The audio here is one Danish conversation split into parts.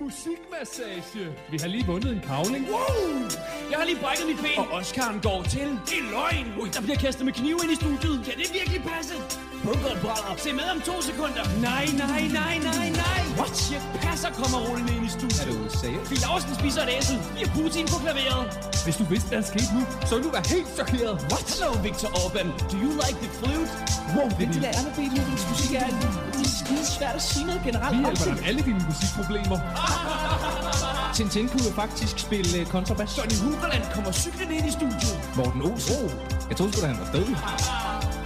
musikmassage. Vi har lige vundet en kavling. Wow! Jeg har lige brækket mit ben, og Oscaren går til... Det er løgn! Ui, der bliver kastet med knive ind i studiet. Kan det virkelig passe? Bunkeren brænder. Se med om to sekunder. Nej, nej, nej, nej, nej. What? Jeg passer kommer rullende ind i studiet. Er du seriøs? Fie Laursen spiser et æsel. Vi har Putin på klaveret. Hvis du vidste, hvad der skete nu, så ville du være helt chokeret. What? Hello, Victor Orban. Do you like the flute? Wow, det er Beethovens musik er... Det er skide svært at sige noget generelt. Vi hjælper dig med alle dine musikproblemer. Tintin kunne faktisk spille øh, kontrabas. Johnny Hugerland kommer cyklen ind i studiet. Morten Olsen. Oh. Jeg troede sgu da, han var død.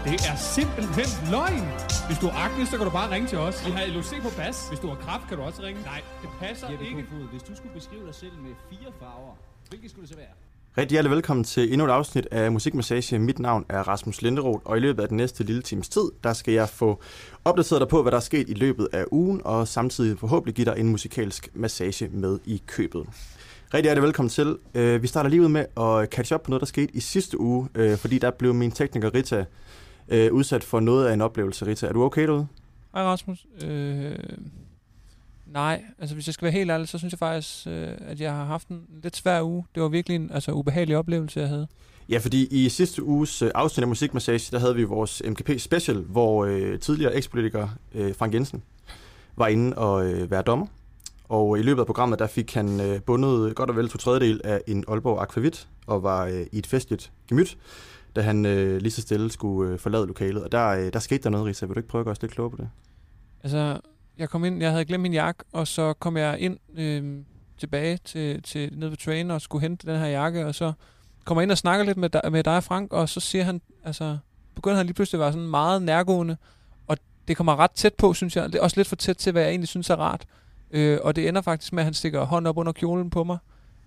Det er simpelthen løgn. Hvis du har akne, så kan du bare ringe til os. Vi har LOC på bas. Hvis du har kraft, kan du også ringe. Nej, det passer Jeppe ikke. Kofod, hvis du skulle beskrive dig selv med fire farver, hvilke skulle det så være? Rigtig hjertelig velkommen til endnu et afsnit af Musikmassage. Mit navn er Rasmus Linderoth, og i løbet af den næste lille times tid, der skal jeg få opdateret dig på, hvad der er sket i løbet af ugen, og samtidig forhåbentlig give dig en musikalsk massage med i købet. Rigtig hjertelig velkommen til. Øh, vi starter lige ud med at catch up på noget, der skete i sidste uge, øh, fordi der blev min tekniker Rita øh, udsat for noget af en oplevelse. Rita, er du okay derude? Hej Rasmus. Øh, nej, altså hvis jeg skal være helt ærlig, så synes jeg faktisk, øh, at jeg har haft en lidt svær uge. Det var virkelig en altså, ubehagelig oplevelse, jeg havde. Ja, fordi i sidste uges øh, afsnit af Musikmassage, der havde vi vores MKP Special, hvor øh, tidligere ekspolitiker øh, Frank Jensen var inde og øh, være dommer. Og i løbet af programmet, der fik han øh, bundet godt og vel to tredjedel af en Aalborg Aquavit, og var øh, i et festligt gemyt, da han øh, lige så stille skulle øh, forlade lokalet. Og der, øh, der skete der noget, Risa. Vil du ikke prøve at gøre os lidt klogere på det? Altså, jeg kom ind, jeg havde glemt min jakke, og så kom jeg ind øh, tilbage til, til nede ved train og skulle hente den her jakke, og så kommer jeg ind og snakker lidt med dig, med dig Frank, og så siger han, altså, begynder han lige pludselig at være sådan meget nærgående, og det kommer ret tæt på, synes jeg. Det er også lidt for tæt til, hvad jeg egentlig synes er rart. Øh, og det ender faktisk med, at han stikker hånden op under kjolen på mig,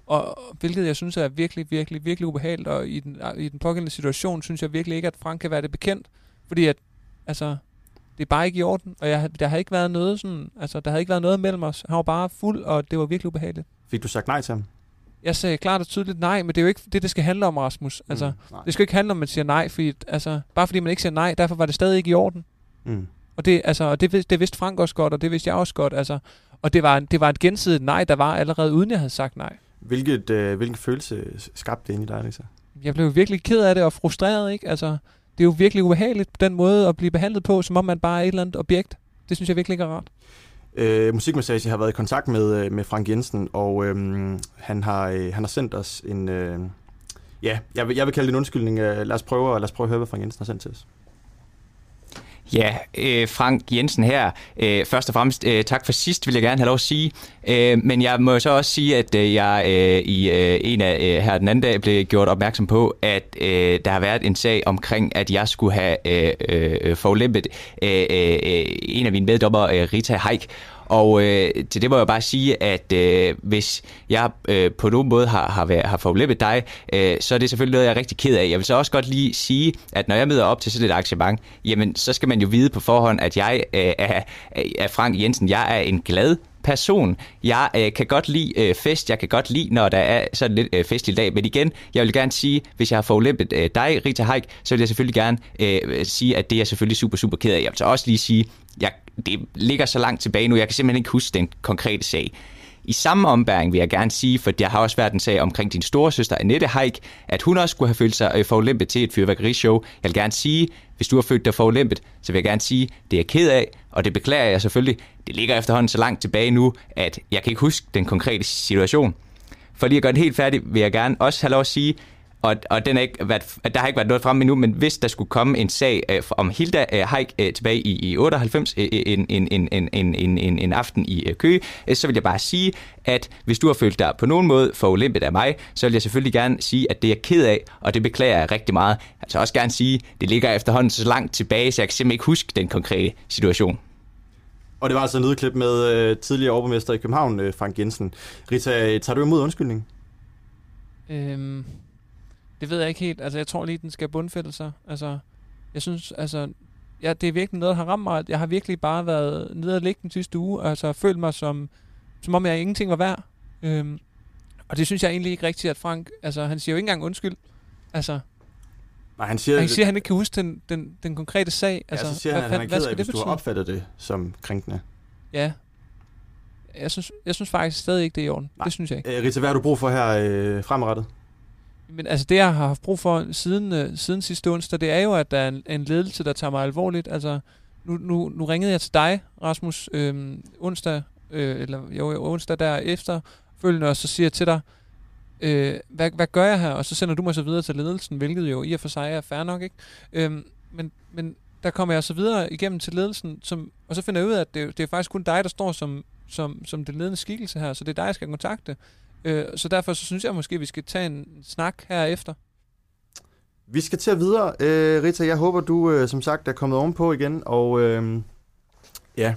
og hvilket jeg synes er virkelig, virkelig, virkelig ubehageligt, og i den, i den pågældende situation synes jeg virkelig ikke, at Frank kan være det bekendt, fordi at, altså, det er bare ikke i orden, og jeg, der har ikke været noget sådan, altså, der havde ikke været noget mellem os. Han var bare fuld, og det var virkelig ubehageligt. Fik du sagt nej til ham? Jeg sagde klart og tydeligt nej, men det er jo ikke det, det skal handle om, Rasmus. Altså, Mm, nej. det skal ikke handle om, at man siger nej, fordi, altså, bare fordi man ikke siger nej, derfor var det stadig ikke i orden. Mm. Og det, altså, og det, det vidste Frank også godt, og det vidste jeg også godt. Altså, og det var, det var et gensidigt nej, der var allerede uden jeg havde sagt nej. Hvilket, øh, hvilken følelse skabte det ind i dig, Risa? Jeg blev virkelig ked af det og frustreret, ikke? Altså, det er jo virkelig ubehageligt, den måde at blive behandlet på, som om man bare er et eller andet objekt. Det synes jeg virkelig ikke er rart. Øh, Musikmassage har været i kontakt med, øh, med Frank Jensen, og øhm, han, har, øh, han har sendt os en... Øh, ja, jeg vil, jeg vil kalde det en undskyldning. Øh, lad, os prøve, lad os prøve at høre, hvad Frank Jensen har sendt til os. Ja, øh, Frank Jensen her. Øh, først og fremmest øh, tak for sidst, vil jeg gerne have lov at sige. Øh, men jeg må så også sige, at øh, jeg øh, i øh, en af øh, her den anden dag blev gjort opmærksom på, at øh, der har været en sag omkring, at jeg skulle have øh, øh, øh forulæmpet øh, øh, øh, en af mine meddommer, øh, Rita Heik. Og øh, til det må jeg bare sige, at øh, hvis jeg øh, på nogen måde har, har, været, har forulæppet dig, øh, så er det selvfølgelig noget, jeg er rigtig ked af. Jeg vil så også godt lige sige, at når jeg møder op til sådan et arrangement, jamen så skal man jo vide på forhånd, at jeg øh, er, er Frank Jensen. Jeg er en glad person. Jeg øh, kan godt lide øh, fest, jeg kan godt lide, når der er sådan lidt øh, festlig dag. Men igen, jeg vil gerne sige, hvis jeg har forulæmpet øh, dig, Rita Haik, så vil jeg selvfølgelig gerne øh, sige, at det er jeg selvfølgelig super, super ked af. Jeg vil så også lige sige, jeg, det ligger så langt tilbage nu, jeg kan simpelthen ikke huske den konkrete sag. I samme ombæring vil jeg gerne sige, for der har også været en sag omkring din store søster Annette Heik, at hun også skulle have følt sig øh, forulæmpet til et fyrværkerishow. Jeg vil gerne sige, hvis du har følt dig forulæmpet, så vil jeg gerne sige, det er jeg ked af, og det beklager jeg selvfølgelig. Det ligger efterhånden så langt tilbage nu, at jeg kan ikke huske den konkrete situation. For lige at gøre den helt færdig, vil jeg gerne også have lov at sige, og, og den er ikke været, der har ikke været noget frem endnu, men hvis der skulle komme en sag øh, om Hilda øh, Haik øh, tilbage i, i 98, øh, øh en, en, en, en, en, en, en aften i øh, Køge, øh, så vil jeg bare sige, at hvis du har følt dig på nogen måde for ulimpet af mig, så vil jeg selvfølgelig gerne sige, at det er jeg ked af, og det beklager jeg rigtig meget. Altså også gerne sige, at det ligger efterhånden så langt tilbage, så jeg kan simpelthen ikke huske den konkrete situation. Og det var altså en lydklip med øh, tidligere overborgmester i København, øh, Frank Jensen. Rita, øh, tager du imod undskyldningen? Øhm det ved jeg ikke helt. Altså, jeg tror lige, den skal bundfælde sig. Altså, jeg synes, altså, ja, det er virkelig noget, der har ramt mig. Jeg har virkelig bare været nede og ligge den sidste uge, altså følt mig som, som om jeg ingenting var værd. Øhm, og det synes jeg egentlig ikke rigtigt, at Frank, altså, han siger jo ikke engang undskyld. Altså, Nej, han siger, han siger, at han ikke kan huske den, den, den konkrete sag. Altså, altså, så siger han, at han er ked af, hvis du har opfattet det som krænkende. Ja. jeg synes, jeg synes faktisk stadig ikke, det er i orden. Nej. Det synes jeg ikke. Øh, Rita, hvad har du brug for her øh, fremadrettet? Men altså det, jeg har haft brug for siden, øh, siden sidste onsdag, det er jo, at der er en, en ledelse, der tager mig alvorligt. Altså, nu, nu, nu ringede jeg til dig, Rasmus, øh, onsdag, øh, eller jo, onsdag der efter følgende, og så siger jeg til dig, øh, hvad, hvad gør jeg her? Og så sender du mig så videre til ledelsen, hvilket jo i og for sig er fair nok, ikke? Øh, men, men der kommer jeg så videre igennem til ledelsen, som, og så finder jeg ud af, at det, det er faktisk kun dig, der står som, som, som den ledende skikkelse her, så det er dig, jeg skal kontakte. Øh, så derfor så synes jeg måske, at vi skal tage en snak herefter. Vi skal til at videre. Øh, Rita, jeg håber, du øh, som sagt er kommet ovenpå igen. Og øh, ja,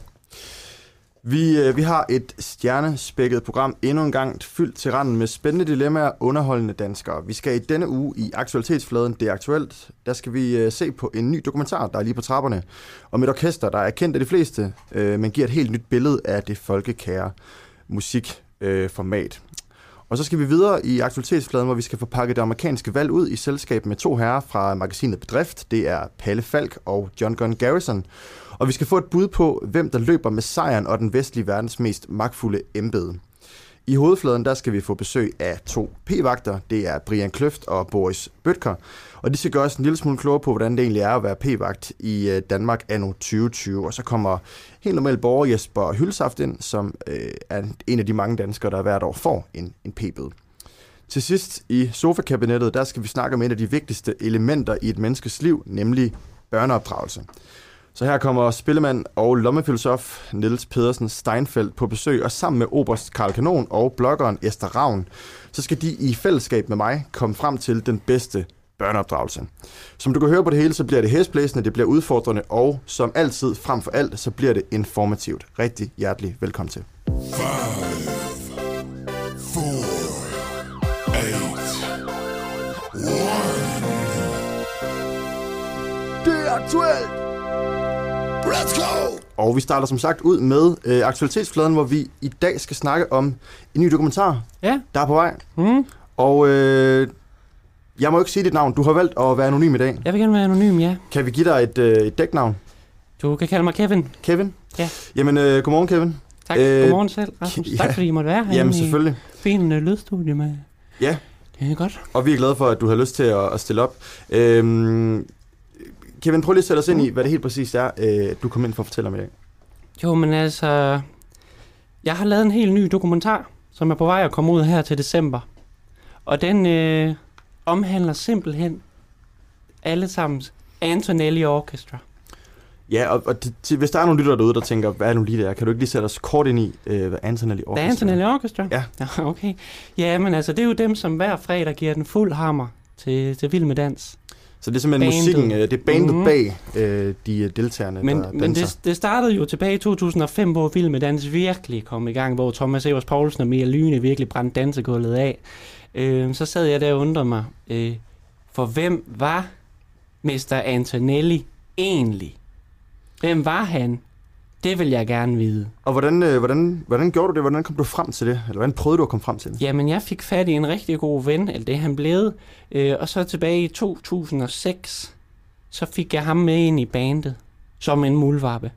vi, øh, vi har et stjernespækket program endnu en gang fyldt til randen med spændende dilemmaer underholdende danskere. Vi skal i denne uge i aktualitetsfladen Det er Aktuelt. Der skal vi øh, se på en ny dokumentar, der er lige på trapperne. Om et orkester, der er kendt af de fleste, øh, men giver et helt nyt billede af det folkekære musikformat. Og så skal vi videre i aktualitetsfladen, hvor vi skal få pakket det amerikanske valg ud i selskab med to herrer fra magasinet Bedrift. Det er Palle Falk og John Gunn Garrison. Og vi skal få et bud på, hvem der løber med sejren og den vestlige verdens mest magtfulde embede. I hovedfladen der skal vi få besøg af to p-vagter. Det er Brian Kløft og Boris Bøtker. Og de skal gøre os en lille smule klogere på, hvordan det egentlig er at være p-vagt i øh, Danmark anno 2020. Og så kommer helt normalt borger Jesper Hylsaft ind, som øh, er en af de mange danskere, der hvert år får en, en p-bøde. Til sidst i sofakabinettet, der skal vi snakke om et af de vigtigste elementer i et menneskes liv, nemlig børneopdragelse. Så her kommer spillemand og lommefilosof Niels Pedersen Steinfeldt på besøg, og sammen med oberst Karl Kanon og bloggeren Esther Ravn, så skal de i fællesskab med mig komme frem til den bedste børneopdragelse. Som du kan høre på det hele, så bliver det hæsblæsende, det bliver udfordrende, og som altid frem for alt, så bliver det informativt. Rigtig hjertelig velkommen til. Det er aktuelt! Let's go! Og vi starter som sagt ud med øh, aktualitetsfladen, hvor vi i dag skal snakke om en ny dokumentar, Ja. der er på vej. Mm. Og øh, jeg må jo ikke sige dit navn. Du har valgt at være anonym i dag. Jeg vil gerne være anonym, ja. Kan vi give dig et, øh, et dæknavn? Du kan kalde mig Kevin. Kevin? Ja. Jamen, øh, godmorgen Kevin. Tak. Øh, Øh, Godmorgen selv, Rasmus. ja. Tak fordi I måtte være her. Jamen, selvfølgelig. I fin uh, lydstudie med. Ja. Det er godt. Og vi er glade for, at du har lyst til at, at stille op. Øhm, Kevin, prøv lige at sætte os ind i, hvad det helt præcis er, øh, du kom ind for at fortælle om i dag. Jo, men altså... Jeg har lavet en helt ny dokumentar, som er på vej at komme ud her til december. Og den øh, omhandler simpelthen alle sammen Antonelli Orchestra. Ja, og, og til, hvis der er nogle lyttere derude, der tænker, hvad er nu lige det er, kan du ikke lige sætte os kort ind i, øh, hvad Antonelli Orchestra er Antonelli Orchestra? Ja. ja. Okay. Ja, men altså, det er jo dem, som hver fredag giver den fuld hammer til, til Vild med Dans. Så det er simpelthen Bandet. musikken, øh, det er bandet Mhm. bag øh, de øh, deltagerne, Men, der men danser. det, det startede jo tilbage i 2005, hvor Vild med Dans virkelig kom i gang, hvor Thomas Evers Poulsen og Mia Lyne virkelig brændte dansegulvet af. Øh, så sad jeg der og undrede mig, øh, for hvem var Mr. Antonelli egentlig? Hvem var han? Det vil jeg gerne vide. Og hvordan, øh, hvordan, hvordan gjorde du det? Hvordan kom du frem til det? Eller hvordan prøvede du at komme frem til det? Jamen, jeg fik fat i en rigtig god ven, eller det er han blevet. Øh, og så tilbage i 2006, så fik jeg ham med ind i bandet, som en muldvarpe.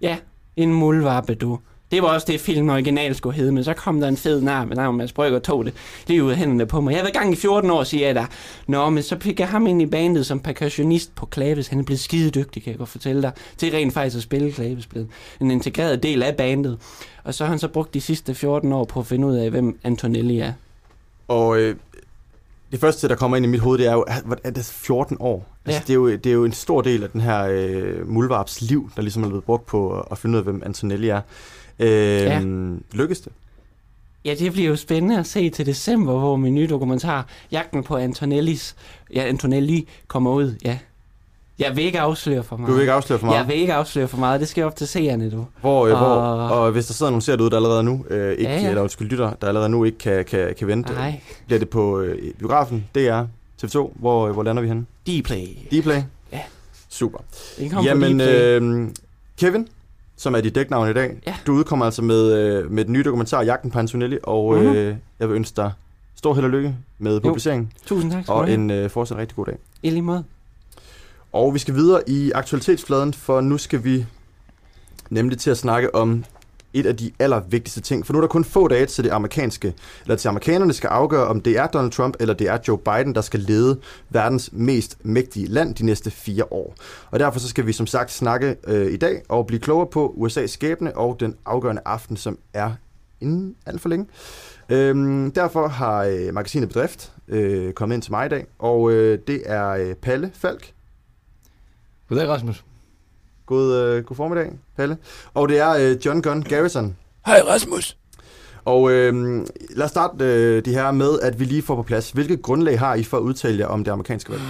Ja, en muldvarpe, du. Det var også det, film original skulle hedde, men så kom der en fed nar med navn Mads Brygger og tog det lige ud af hænderne på mig. Jeg har været i gang i 14 år, siger jeg der. Nå, men så fik jeg ham ind i bandet som percussionist på klaves. Han er blevet skide dygtig, kan jeg godt fortælle dig, til rent faktisk at spille klaves. Blevet en integreret del af bandet. Og så har han så brugt de sidste 14 år på at finde ud af, hvem Antonelli er. Og øh, det første, der kommer ind i mit hoved, det er jo, hvad- er det 14 år? Altså, Ja. det, er jo, det er jo en stor del af den her øh, muldvarps liv, der ligesom er blevet brugt på at finde ud af, hvem Antonelli er. Øh, ja. Lykkes det? Ja, det bliver jo spændende at se til december, hvor min nye dokumentar, Jagten på Antonellis, ja, Antonelli, kommer ud. Ja. Jeg vil ikke afsløre for meget. Du vil ikke afsløre for meget? Jeg vil ikke afsløre for meget. Det skal op til seerne, du. Hvor, øh, hvor, Og- og hvis der sidder nogle seere derude, der allerede nu, øh, ikke, Ja, ja, eller undskyld, lytter, der allerede nu ikke kan, kan, kan vente, Nej. bliver det på øh, biografen, DR, TV2, hvor, øh, hvor lander vi henne? Dplay. Dplay? Ja. Super. Jamen, øh, Kevin, som er dit dæknavn i dag, Ja. du udkommer altså med, øh, med den nye dokumentar, Jagten på Antonelli, og Mhm. øh, jeg vil ønske dig stor held og lykke med publiceringen, Tusind tak og en øh, fortsat rigtig god dag. I lige måde. Og vi skal videre i aktualitetsfladen, for nu skal vi nemlig til at snakke om et af de allervigtigste ting. For nu er der kun få dage til det amerikanske, eller til amerikanerne skal afgøre, om det er Donald Trump eller det er Joe Biden, der skal lede verdens mest mægtige land de næste fire år. Og derfor så skal vi som sagt snakke øh, i dag og blive klogere på USA's skæbne og den afgørende aften, som er inden alt for længe. Øhm, derfor har øh, magasinet Bedrift øh, kommet ind til mig i dag, og øh, det er øh, Palle Falk. Goddag, Rasmus. God, øh, god formiddag, Palle. Og det er øh, John Gunn Garrison. Hej Rasmus. Og øh, lad os starte øh, det her med, at vi lige får på plads. Hvilket grundlag har I for at udtale jer om det amerikanske valg?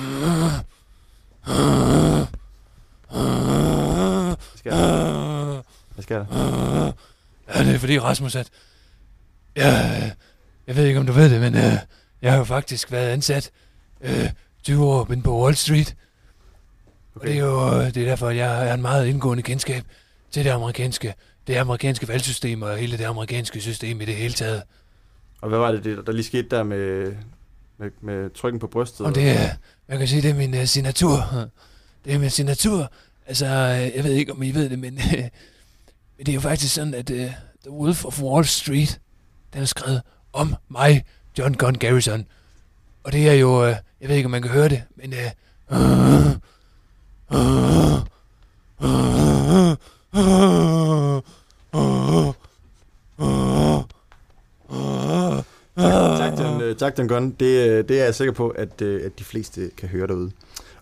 Hvad sker der? Hvad sker der? Ja, det er fordi Rasmus, at jeg, jeg ved ikke, om du ved det, men øh, jeg har jo faktisk været ansat øh, 20 år inde på Wall Street. Okay. Og det er jo øh, det er derfor, at jeg har en meget indgående kendskab til det amerikanske, det amerikanske valgsystem og hele det amerikanske system i det hele taget. Og hvad var det, der lige skete der med, med, med trykken på brystet? Og det er, man kan sige, det er min uh, signatur. Det er min signatur. Altså, øh, jeg ved ikke, om I ved det, men, men det er jo faktisk sådan, at uh, The Wolf of Wall Street, den er skrevet om mig, John Gunn Garrison. Og det er jo, uh, jeg ved ikke, om man kan høre det, men... Uh, uh, Tak, øh, tak, John Gunn. Det, øh, det er jeg sikker på, at, øh, at de fleste kan høre derude.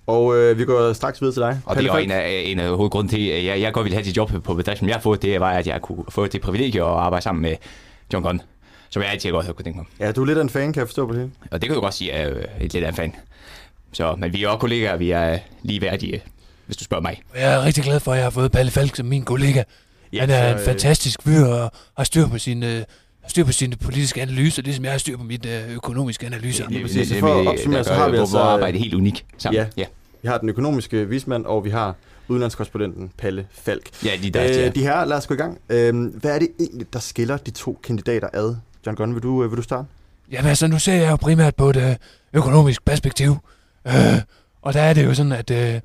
Og øh, vi går straks videre til dig. Og det Palle var Falk. en af, en af hovedgrunden til, at jeg, jeg godt ville have dit job på bedriften, jeg har fået, det var, at jeg kunne få det privilegie at arbejde sammen med John Gunn, som jeg altid godt har kunne tænke mig. Ja, du er lidt af en fan, kan jeg forstå på det. Og det kan du godt sige, at jeg er et lidt af en fan. Så, men vi er også kollegaer, vi er ligeværdige, hvis du spørger mig. Jeg er rigtig glad for, at jeg har fået Palle Falk som min kollega. Ja, Han er så, en øh, fantastisk fyr og har styr på sine, har styr på sine politiske analyser, ligesom jeg har styr på mine øh, økonomiske analyser. lige præcis. Så for at opsummere, så har vi vores altså- arbejde helt unik sammen. Ja. ja. Vi har den økonomiske vismand, og vi har udenlandskorrespondenten Palle Falk. Ja, lige der. Øh, Øh, de her, lad os gå i gang. Øh, hvad er det egentlig, der skiller de to kandidater ad? John Gunn, vil du, øh, vil du starte? Jamen altså, nu ser jeg jo primært på et øh, økonomisk perspektiv. Øh, og der er det jo sådan, at øh,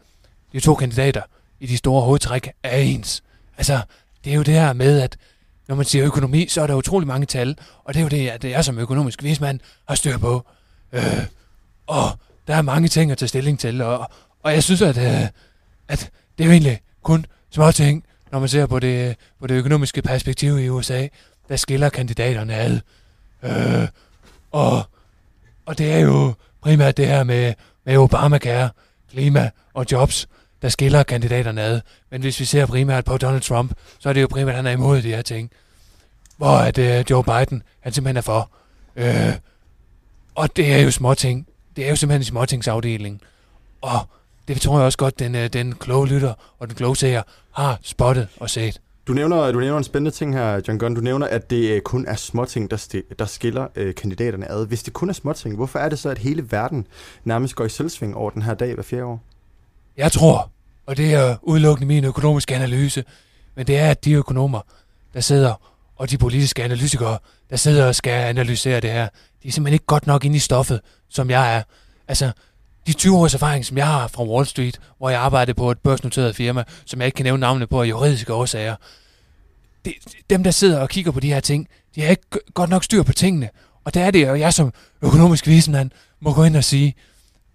de to kandidater i de store hovedtræk er ens. Altså, det er jo det her med, at når man siger økonomi, så er der utrolig mange tal, og det er jo det, at jeg som økonomisk vismand har styr på. Øh, og der er mange ting at tage stilling til, og, og jeg synes, at, øh, at det er jo egentlig kun små ting, når man ser på det, på det økonomiske perspektiv i USA, der skiller kandidaterne ad. Øh, og, og det er jo primært det her med, med Obamacare, klima og jobs, der skiller kandidaterne ad. Men hvis vi ser primært på Donald Trump, så er det jo primært, at han er imod de her ting. Hvor at øh, Joe Biden, han simpelthen er for. Øh, og det er jo småting. Det er jo simpelthen en småtingsafdeling. Og det tror jeg også godt, den, øh, den kloge lytter og den kloge seer har spottet og set. Du nævner, du nævner en spændende ting her, John Gunn. Du nævner, at det øh, kun er småting, der, sti- der skiller øh, kandidaterne ad. Hvis det kun er småting, hvorfor er det så, at hele verden nærmest går i selvsving over den her dag hver fjerde år? Jeg tror, og det er udelukkende min økonomiske analyse, men det er, at de økonomer, der sidder, og de politiske analytikere, der sidder og skal analysere det her, de er simpelthen ikke godt nok inde i stoffet, som jeg er. Altså, de 20 års erfaring, som jeg har fra Wall Street, hvor jeg arbejdede på et børsnoteret firma, som jeg ikke kan nævne navnene på af juridiske årsager, det, dem, der sidder og kigger på de her ting, de har ikke godt nok styr på tingene. Og der er det, og jeg som økonomisk vismand må gå ind og sige,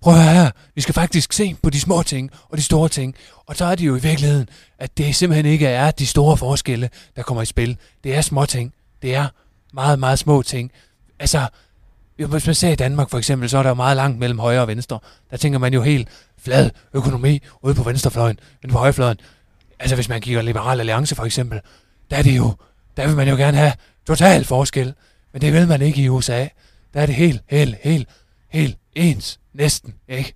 prøv at her, vi skal faktisk se på de små ting og de store ting. Og så er det jo i virkeligheden, at det simpelthen ikke er de store forskelle, der kommer i spil. Det er små ting. Det er meget, meget små ting. Altså, hvis man ser i Danmark for eksempel, så er der jo meget langt mellem højre og venstre. Der tænker man jo helt flad økonomi ude på venstrefløjen, men på højrefløjen. Altså hvis man kigger Liberal Alliance for eksempel, der er det jo, der vil man jo gerne have total forskel. Men det vil man ikke i USA. Der er det helt, helt, helt, helt ens. Næsten, ikke?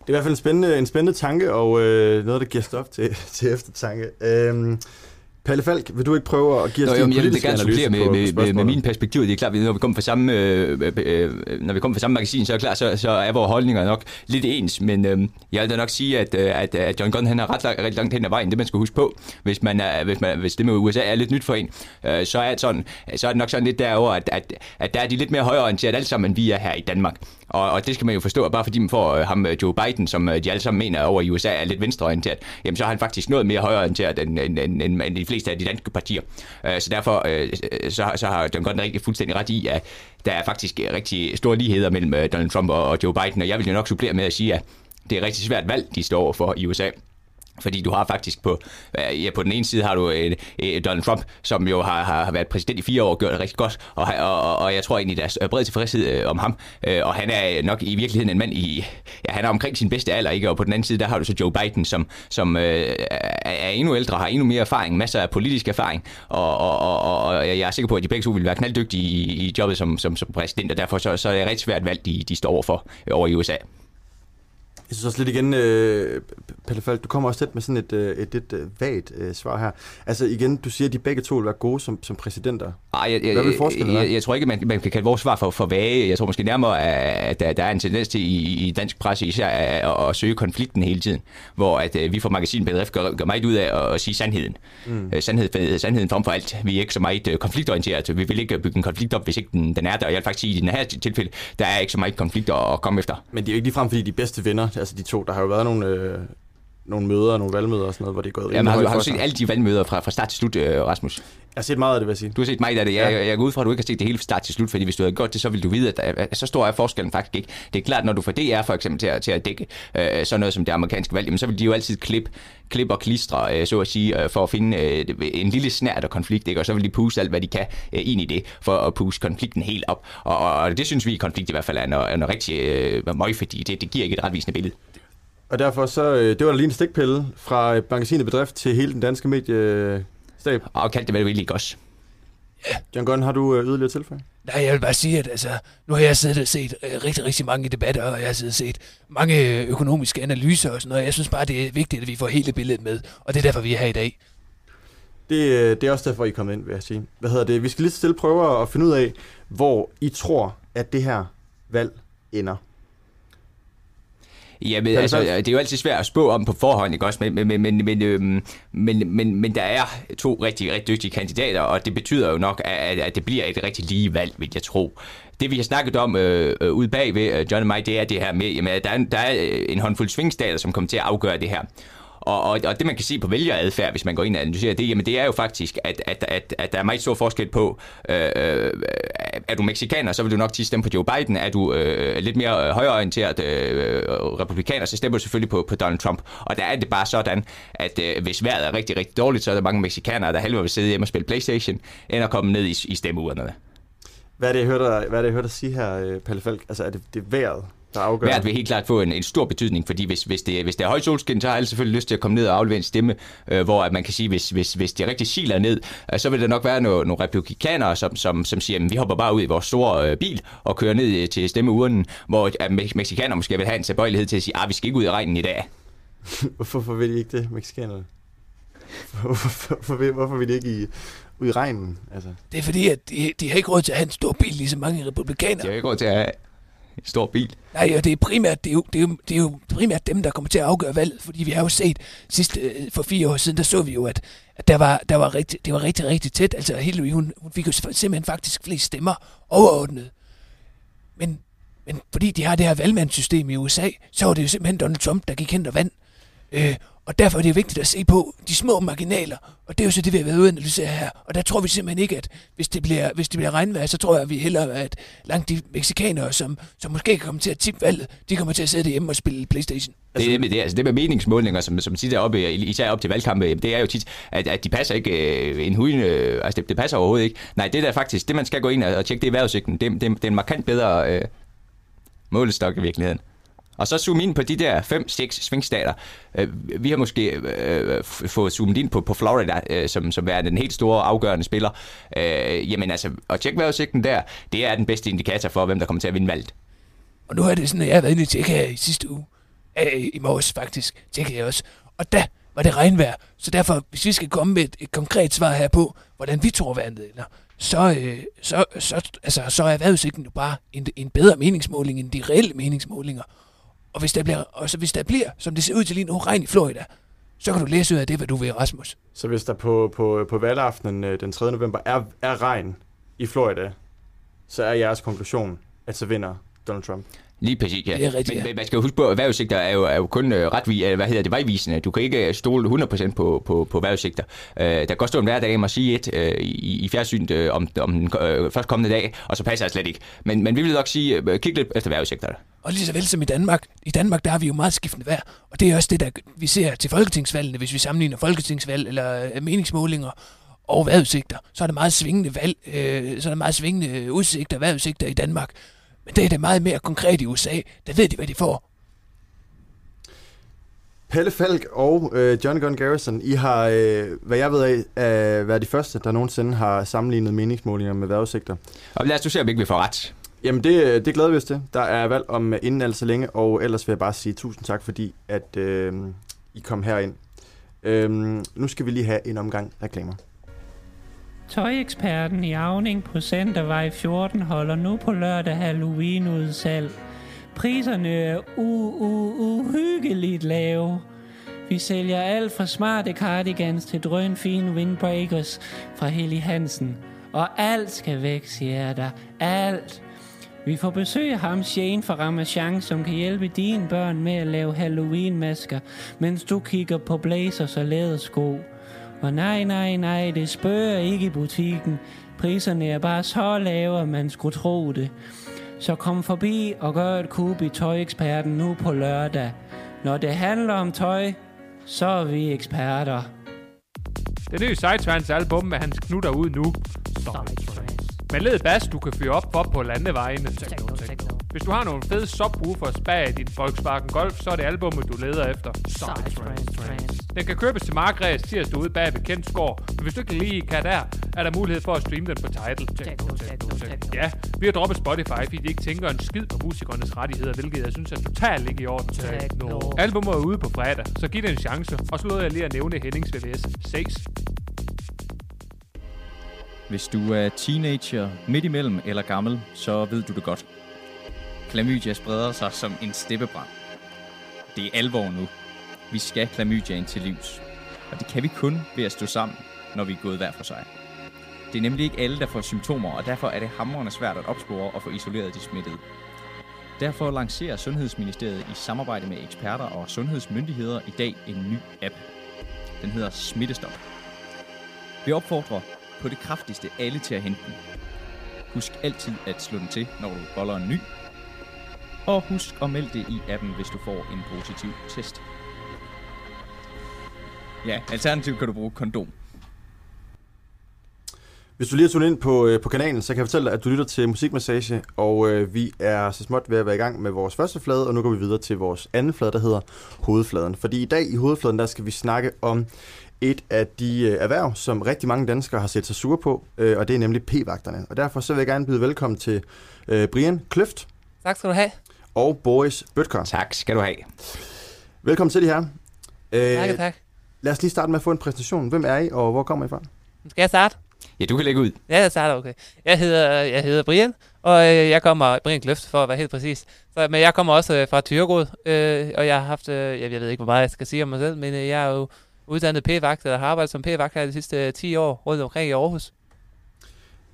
Det er i hvert fald en spændende, en spændende tanke, og øh, noget, der giver stof til, til eftertanke. Øhm, Palle Falk, vil du ikke prøve at give os Nå, din jamen, jeg vil politiske gerne analyse med, med, med, med mine perspektiver. Det er klart, når vi kommer fra samme, øh, øh, når vi kommer fra samme magasin, så er klart, så, så er vores holdninger nok lidt ens. Men øh, jeg vil da nok sige, at, øh, at, at John Gunn han er ret, langt, ret langt hen ad vejen. Det man skal huske på, hvis, man er, hvis, man, hvis det med USA er lidt nyt for en, øh, så, er det sådan, så er det nok sådan lidt derover, at, at, at der er de lidt mere højorienteret alle sammen, end vi er her i Danmark. Og, og det skal man jo forstå, at bare fordi man får øh, ham øh, Joe Biden, som øh, de alle sammen mener over i USA er lidt venstreorienteret, jamen så har han faktisk noget mere højreorienteret end, end, end, end, end de fleste af de danske partier. Øh, så derfor øh, så, så har John Gordon rigtig fuldstændig ret i, at der er faktisk øh, rigtig store ligheder mellem øh, Donald Trump og, og Joe Biden, og jeg vil jo nok supplere med at sige, at det er et rigtig svært valg, de står for i USA. Fordi du har faktisk på, øh, ja, på den ene side har du øh, øh, Donald Trump, som jo har, har, har været præsident i fire år og gjort det rigtig godt, og, og, og jeg tror egentlig, der er bred tilfredshed øh, om ham, øh, og han er nok i virkeligheden en mand i, ja, han er omkring sin bedste alder, ikke? og på den anden side, der har du så Joe Biden, som, som øh, er endnu ældre, har endnu mere erfaring, masser af politisk erfaring, og, og, og, og jeg er sikker på, at de begge to vil være knalddygtige i, i jobbet som, som, som præsident, og derfor så, så er det et rigtig svært valg, de, de står overfor øh, over i USA. Jeg synes også lidt igen, øh, Pelle Falk, du kommer også tæt med sådan et, øh, et lidt øh, vagt øh, svar her. Altså igen, du siger, at de begge to vil være gode som, som præsidenter. Ej, jeg, jeg, Hvad vil forskellen jeg, jeg, jeg tror ikke, man, man kan kalde vores svar for, for vage. Jeg tror måske nærmere, at der, der er en tendens til i, i dansk presse især at, at, søge konflikten hele tiden. Hvor at, øh, vi fra magasin Bedrift gør, gør meget ud af at, at sige sandheden. Mm. Sandhed, sandheden frem for alt. Vi er ikke så meget øh, konfliktorienteret. Vi vil ikke bygge en konflikt op, hvis ikke den, den er der. Og jeg vil faktisk sige, at i den her tilfælde, der er ikke så meget konflikt at, komme efter. Men det er jo ikke ligefrem, fordi de bedste venner, altså de to. Der har jo været nogle, øh, nogle møder, nogle valgmøder og sådan noget, hvor det er gået Jamen, har, du, har du set alle de valgmøder fra, fra start til slut, øh, Rasmus? Jeg har set meget af det, vil jeg sige. Du har set meget af det. Jeg, Ja. jeg, jeg går ud fra, at du ikke har set det hele fra start til slut, fordi hvis du havde gjort det, så ville du vide, at, der, så stor er forskellen faktisk ikke. Det er klart, når du får DR for eksempel til at, til at dække øh, sådan noget som det amerikanske valg, jamen, så vil de jo altid klippe klip og klistre, øh, så at sige, øh, for at finde øh, en lille snært af konflikt, ikke? og så vil de puste alt, hvad de kan øh, ind i det, for at puste konflikten helt op. Og, og, og det synes vi i konflikt i hvert fald er noget, er noget rigtig øh, møg, fordi det, det giver ikke et retvisende billede. Og derfor så, øh, det var da lige en stikpille fra øh, magasinet Bedrift til hele den danske mediestab. Og kaldte det vel virkelig også. John Gunn, har du øh, yderligere tilføje? Nej, jeg vil bare sige, at altså, nu har jeg siddet og set øh, rigtig, rigtig mange debatter, og jeg har siddet og set mange øh, økonomiske analyser og sådan noget. Jeg synes bare, det er vigtigt, at vi får hele billedet med, og det er derfor, vi er her i dag. Det, øh, det er også derfor, I er kommet ind, vil jeg sige. Hvad hedder det? Vi skal lige stille prøve at finde ud af, hvor I tror, at det her valg ender. Ja, men det altså, det er jo altid svært at spå om på forhånd, ikke også? Men, men, men, men, men, øhm, men, men, men der er to rigtig, rigtig dygtige kandidater, og det betyder jo nok, at, at det bliver et rigtig lige valg, vil jeg tro. Det vi har snakket om øh, øh, ude bagved, øh, John og mig, det er det her med, jamen, at der er, der er en håndfuld svingstater, som kommer til at afgøre det her. Og, og, og det man kan se på vælgeradfærd, hvis man går ind og analyserer det, jamen det er jo faktisk, at, at, at, at der er meget stor forskel på, øh, øh er du mexikaner, så vil du nok tit stemme på Joe Biden. Er du øh, lidt mere øh, højreorienteret øh, øh, republikaner, så stemmer du selvfølgelig på, på Donald Trump. Og der er det bare sådan, at øh, hvis vejret er rigtig, rigtig dårligt, så er der mange mexikanere, der halver vil sidde hjemme og spille Playstation, end at komme ned i, i stemmeurnerne. Hvad er det, jeg hørte dig, hvad er det, jeg hørte dig sige her, øh, Pelle Palle Falk? Altså, er det, det er vejret, der afgør? Vejret vil helt klart få en, en stor betydning, fordi hvis, hvis, det, hvis det er højt solskin, så har alle selvfølgelig lyst til at komme ned og aflevere en stemme, øh, hvor at man kan sige, hvis, hvis, hvis det rigtig siler ned, øh, så vil der nok være nogle, nogle republikanere, som, som, som siger, at vi hopper bare ud i vores store øh, bil og kører ned øh, til stemmeurnen, hvor at me- mexikanere måske vil have en tilbøjelighed til at sige, at vi skal ikke ud i regnen i dag. Hvorfor, hvorfor vil de ikke det, mexikanerne? Hvorfor, hvorfor, vil, hvorfor vil de ikke i, ud i regnen? Altså, Det er fordi, at de, de har ikke råd til at have en stor bil, ligesom mange De republikanere. har ikke råd til at have stor bil. Nej, og det er primært, det er, jo, det, er jo, det er jo primært dem, der kommer til at afgøre valget, fordi vi har jo set sidst øh, for fire år siden, der så vi jo, at, at der var, der var rigtig, det var rigtig, rigtig tæt. Altså Hillary, hun, hun fik jo simpelthen faktisk flest stemmer overordnet. Men, men fordi de har det her valgmandssystem i USA, så var det jo simpelthen Donald Trump, der gik hen og vandt. Øh, og derfor er det vigtigt at se på de små marginaler, og det er jo så det, vi har været ude at analysere her. Og der tror vi simpelthen ikke, at hvis det bliver, hvis det bliver regnvejr, så tror jeg, at vi hellere, at langt de mexikanere, som, som måske kommer til at tippe valget, de kommer til at sidde hjemme og spille Playstation. Det, er det, med, det, altså det med meningsmålinger, som, som tit er oppe, især op til valgkampe, det er jo tit, at, at de passer ikke øh, en huden, øh, altså det, det, passer overhovedet ikke. Nej, det der faktisk, det man skal gå ind og, og tjekke, det er vejrudsigten. Det, det, det er en markant bedre øh, målestok i virkeligheden. Og så zoom ind på de der 5-6 svingstater. Øh, vi har måske øh, fået zoomet ind på, på Florida, øh, som, som er den helt store afgørende spiller. Øh, jamen altså, og tjek vejrudsigten der, det er den bedste indikator for, hvem der kommer til at vinde valget. Og nu er det sådan, at jeg har været inde i tjekke her i sidste uge. Øh, I morges faktisk, tjekkede jeg også. Og da var det regnvejr. Så derfor, hvis vi skal komme med et, et konkret svar her på, hvordan vi tror vandet ender, så, øh, så, så, altså, så er vejrudsigten jo bare en, en bedre meningsmåling end de reelle meningsmålinger. Og hvis der bliver, og så hvis der bliver, som det ser ud til lige nu, regn i Florida, så kan du læse ud af det, hvad du vil, Rasmus. så hvis der på, på, på valgaftenen øh, den 3. november er, er regn i Florida, så er jeres konklusion, at så vinder Donald Trump. Lige præcis, ja. Det er rigtigt, men, ja. man skal jo huske på, at vejrudsigter er jo, er jo kun øh, eller hvad hedder det, vejvisende. Du kan ikke øh, stole 100% på, på, på vejrudsigter. Øh, der kan godt stå en hver dag og sige et øh, i, i fjernsynet øh, om, om den øh, først kommende dag, og så passer det slet ikke. Men, men vi vil nok sige, øh, kig lidt efter vejrudsigterne. Og lige så vel som i Danmark. I Danmark, der har vi jo meget skiftende vejr. Og det er også det, der vi ser til folketingsvalgene, hvis vi sammenligner folketingsvalg eller øh, meningsmålinger og vejrudsigter. Så er der meget svingende valg, øh, så er der meget svingende udsigter, vejrudsigter i Danmark. Men det er det meget mere konkret i USA. Der ved de, hvad de får. Pelle Falk og øh, John Gunn Garrison, I har, øh, hvad jeg ved af, øh, været de første, der nogensinde har sammenlignet meningsmålinger med vejrudsigter. Og lad os nu se, om ikke vi får ret. Jamen, det, det glæder vi os til. Der er valg om øh, inden alt så længe, og ellers vil jeg bare sige tusind tak, fordi at øh, I kom herind. Øh, nu skal vi lige have en omgang reklamer. Tøjeksperten i Avning på Centervej 14 holder nu på lørdag Halloween udsalg. Priserne er u- u- uhyggeligt lave. Vi sælger alt fra smarte cardigans til drønfine windbreakers fra Heli Hansen. Og alt skal væk, siger jeg dig. Alt. Vi får besøg af ham Shane fra Ramachan, som kan hjælpe dine børn med at lave Halloween-masker, mens du kigger på blazers og lædersko. Og nej, nej, nej, det spørger ikke i butikken. Priserne er bare så lave, at man skulle tro det. Så kom forbi og gør et kub i Tøjeksperten nu på lørdag. Når det handler om tøj, så er vi eksperter. Det nye Sidetrans album med hans knutter ud nu. Med led bas, du kan fyre op for på landevejene. Hvis du har nogle fede subwoofers bag din Volkswagen Golf, så er det albummet, du leder efter. Den kan købes til markræs tirsdag ude bag bekendt skår, men hvis du ikke lige kan der, er der mulighed for at streame den på Tidal. Ja, vi har droppet Spotify, fordi de ikke tænker en skid på musikernes rettigheder, hvilket jeg synes er totalt ikke i orden. Albummet er ude på fredag, så giv det en chance, og så lod jeg lige at nævne Hennings VVS. Ses. Hvis du er teenager, midt imellem eller gammel, så ved du det godt. Klamydia spreder sig som en steppebrand. Det er alvor nu. Vi skal klamydiaen til livs. Og det kan vi kun ved at stå sammen, når vi er gået hver for sig. Det er nemlig ikke alle, der får symptomer, og derfor er det hamrende svært at opspore og få isoleret de smittede. Derfor lancerer Sundhedsministeriet i samarbejde med eksperter og sundhedsmyndigheder i dag en ny app. Den hedder Smittestop. Vi opfordrer på det kraftigste alle til at hente den. Husk altid at slå den til, når du boller en ny. Og husk at melde det i appen, hvis du får en positiv test. Ja, alternativt kan du bruge kondom. Hvis du lige har tunet ind på, øh, på kanalen, så kan jeg fortælle dig, at du lytter til Musikmassage, og øh, vi er så småt ved at være i gang med vores første flade, og nu går vi videre til vores anden flade, der hedder Hovedfladen. Fordi i dag i Hovedfladen, der skal vi snakke om et af de øh, erhverv, som rigtig mange danskere har set sig sure på, øh, og det er nemlig p-vagterne. Og derfor så vil jeg gerne byde velkommen til øh, Brian Kløft Tak skal du have. Og Boris Bøtker. Tak skal du have. Velkommen til de her. Øh, Tak, tak. Lad os lige starte med at få en præsentation. Hvem er I, og hvor kommer I fra? Skal jeg starte? Ja, du kan lægge ud. Ja, jeg starter, okay. Jeg hedder, jeg hedder Brian, og øh, jeg kommer, Brian Kløft for at være helt præcis. Så, men jeg kommer også øh, fra Tyregod, øh, og jeg har haft, øh, jeg ved ikke, hvor meget jeg skal sige om mig selv, men øh, jeg er jo uddannet p-vagt, eller har arbejdet som p-vagt her de sidste øh, 10 år rundt omkring i Aarhus.